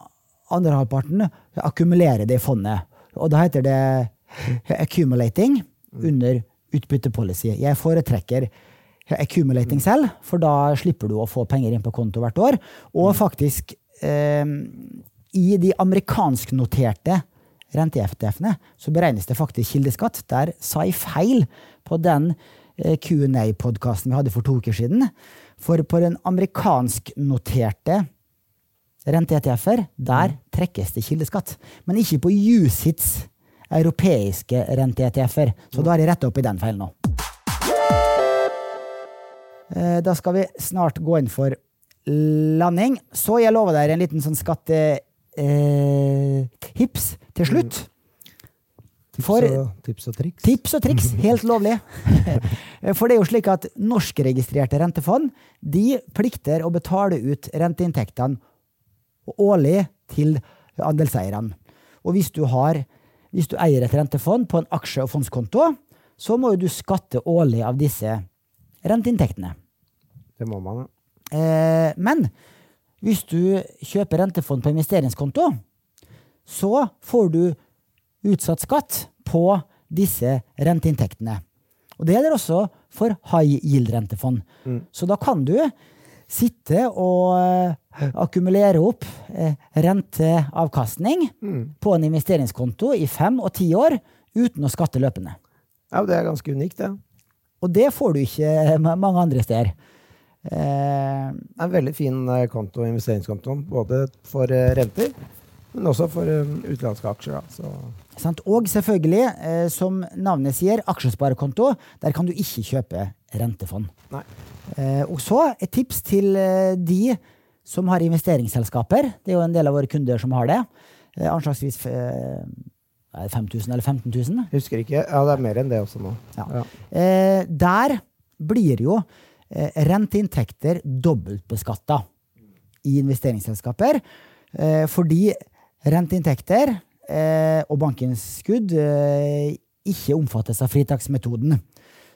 andre halvparten akkumulerer det i fondet. Og da heter det accumulating under utbyttepolicy. Jeg foretrekker accumulating selv, for da slipper du å få penger inn på konto hvert år. Og faktisk, eh, i de amerikansknoterte rente-ETF-ene, så beregnes det faktisk kildeskatt. Der sa jeg feil på den eh, Q&A-podkasten vi hadde for to uker siden. For på den amerikansknoterte rente-ETF-er, der trekkes det kildeskatt. Men ikke på USITs europeiske rente-ETF-er. Så da har jeg retta opp i den feilen nå. Eh, Da skal vi snart gå inn for landing. Så jeg lover dere en liten sånn skattehips til slutt. For og, tips og triks. Tips og triks, helt lovlig. <laughs> For det er jo slik at norskregistrerte rentefond de plikter å betale ut renteinntektene årlig til andelseierne. Og hvis du, har, hvis du eier et rentefond på en aksje- og fondskonto, så må jo du skatte årlig av disse renteinntektene. Det må man, ja. Eh, men hvis du kjøper rentefond på investeringskonto, så får du utsatt skatt på disse renteinntektene. Og det gjelder også for high yield-rentefond. Så da kan du sitte og eh, akkumulere opp renteavkastning renteavkastning på en investeringskonto i fem og ti år uten å skatte løpende. Ja, det er ganske unikt, det. Og det får du ikke mange andre steder. Eh, Det er en veldig fin eh, konto, investeringskonto, både for eh, renter, men også for eh, utenlandske aksjer. Da. Så, Sant? Og selvfølgelig, eh, som navnet sier, aksjesparekonto. Der kan du ikke kjøpe rentefond. nei. Eh, og så et tips til eh, de som har investeringsselskaper. Det er jo en del av våre kunder som har det. Eh, anslagsvis eh, er 5000 eller 15 000. Husker ikke. Ja, det er mer enn det også nå. Ja. Ja. Eh, der blir jo eh, renteinntekter dobbeltbeskatta i investeringsselskaper. Eh, fordi renteinntekter eh, og bankinnskudd ikke omfattes av fritaksmetoden.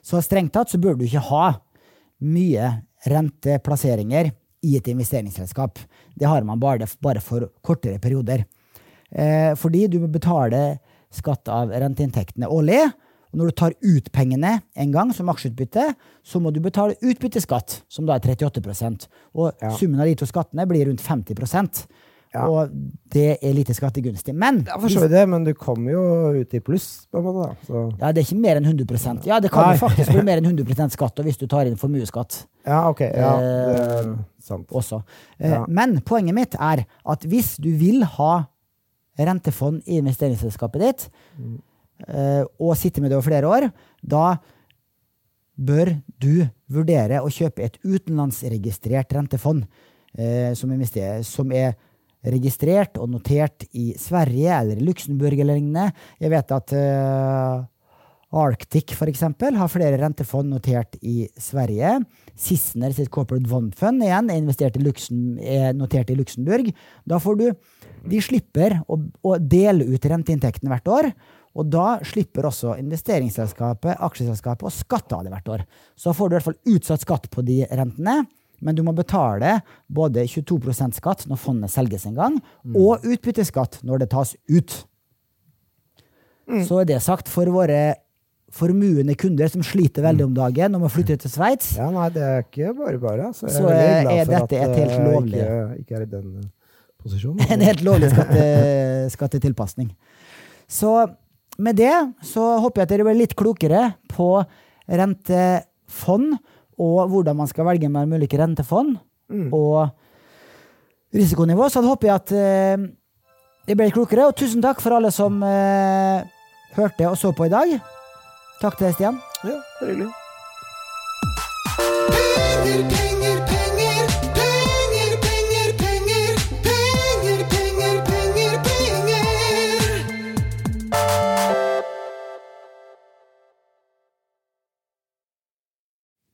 Så strengt tatt så burde du ikke ha mye renteplasseringer i et investeringsselskap. Det har man bare, bare for kortere perioder. Eh, fordi du må betale skatt av renteinntektene årlig. Og når du tar ut pengene en gang som aksjeutbytte, så må du betale utbytteskatt, som da er 38 Og Ja. summen av de to skattene blir rundt 50 Ja. Og det er lite skattegunstig. Men Ja, for så vidt det, men du kommer jo ut i pluss, på en måte. da. Så, ja, det er ikke mer enn 100% Ja, det kan Nei. jo faktisk bli mer enn <laughs> 100% skatt og hvis du tar inn formuesskatt ja, ok. Ja, det Eh, er sant. også. Eh, Ja. Men poenget mitt er at hvis du vil ha rentefond i investeringsselskapet ditt, eh, og sitte med det over flere år, da bør du vurdere å kjøpe et utenlandsregistrert rentefond eh, som, som er registrert og notert i Sverige eller i Luxembourg eller lignende. Jeg vet at uh, Arctic eksempel, har flere rentefond notert i Sverige. Sissener sitt Corporate Bond Fund igjen er, Luxem, er notert i Luxembourg. Da får du De slipper å, å dele ut renteinntektene hvert år. Og da slipper også investeringsselskapet, aksjeselskapet, å skatte av det hvert år. Så får du i hvert fall utsatt skatt på de rentene, men du må betale både 22% skatt når fondet selges en gang, og utbytteskatt når det tas ut. Så er det sagt for våre formuende kunder som sliter veldig om dagen og må flytte til Sveits, Ja, nei, det er ikke bare bare. Altså. Så er- er dette et helt eh, lovlig- Ikke, ikke er i den eh, posisjonen. <laughs> en helt lovlig skatte, <laughs> skattetilpasning. Så med det så håper jeg at dere blir litt klokere på rentefond, og hvordan man skal velge mellom ulike rentefond og risikonivå. Så da håper jeg at eh, dere ble litt klokere, og tusen takk for alle som eh, hørte og så på i dag. Takk til deg, Stian. Ja, hyggelig.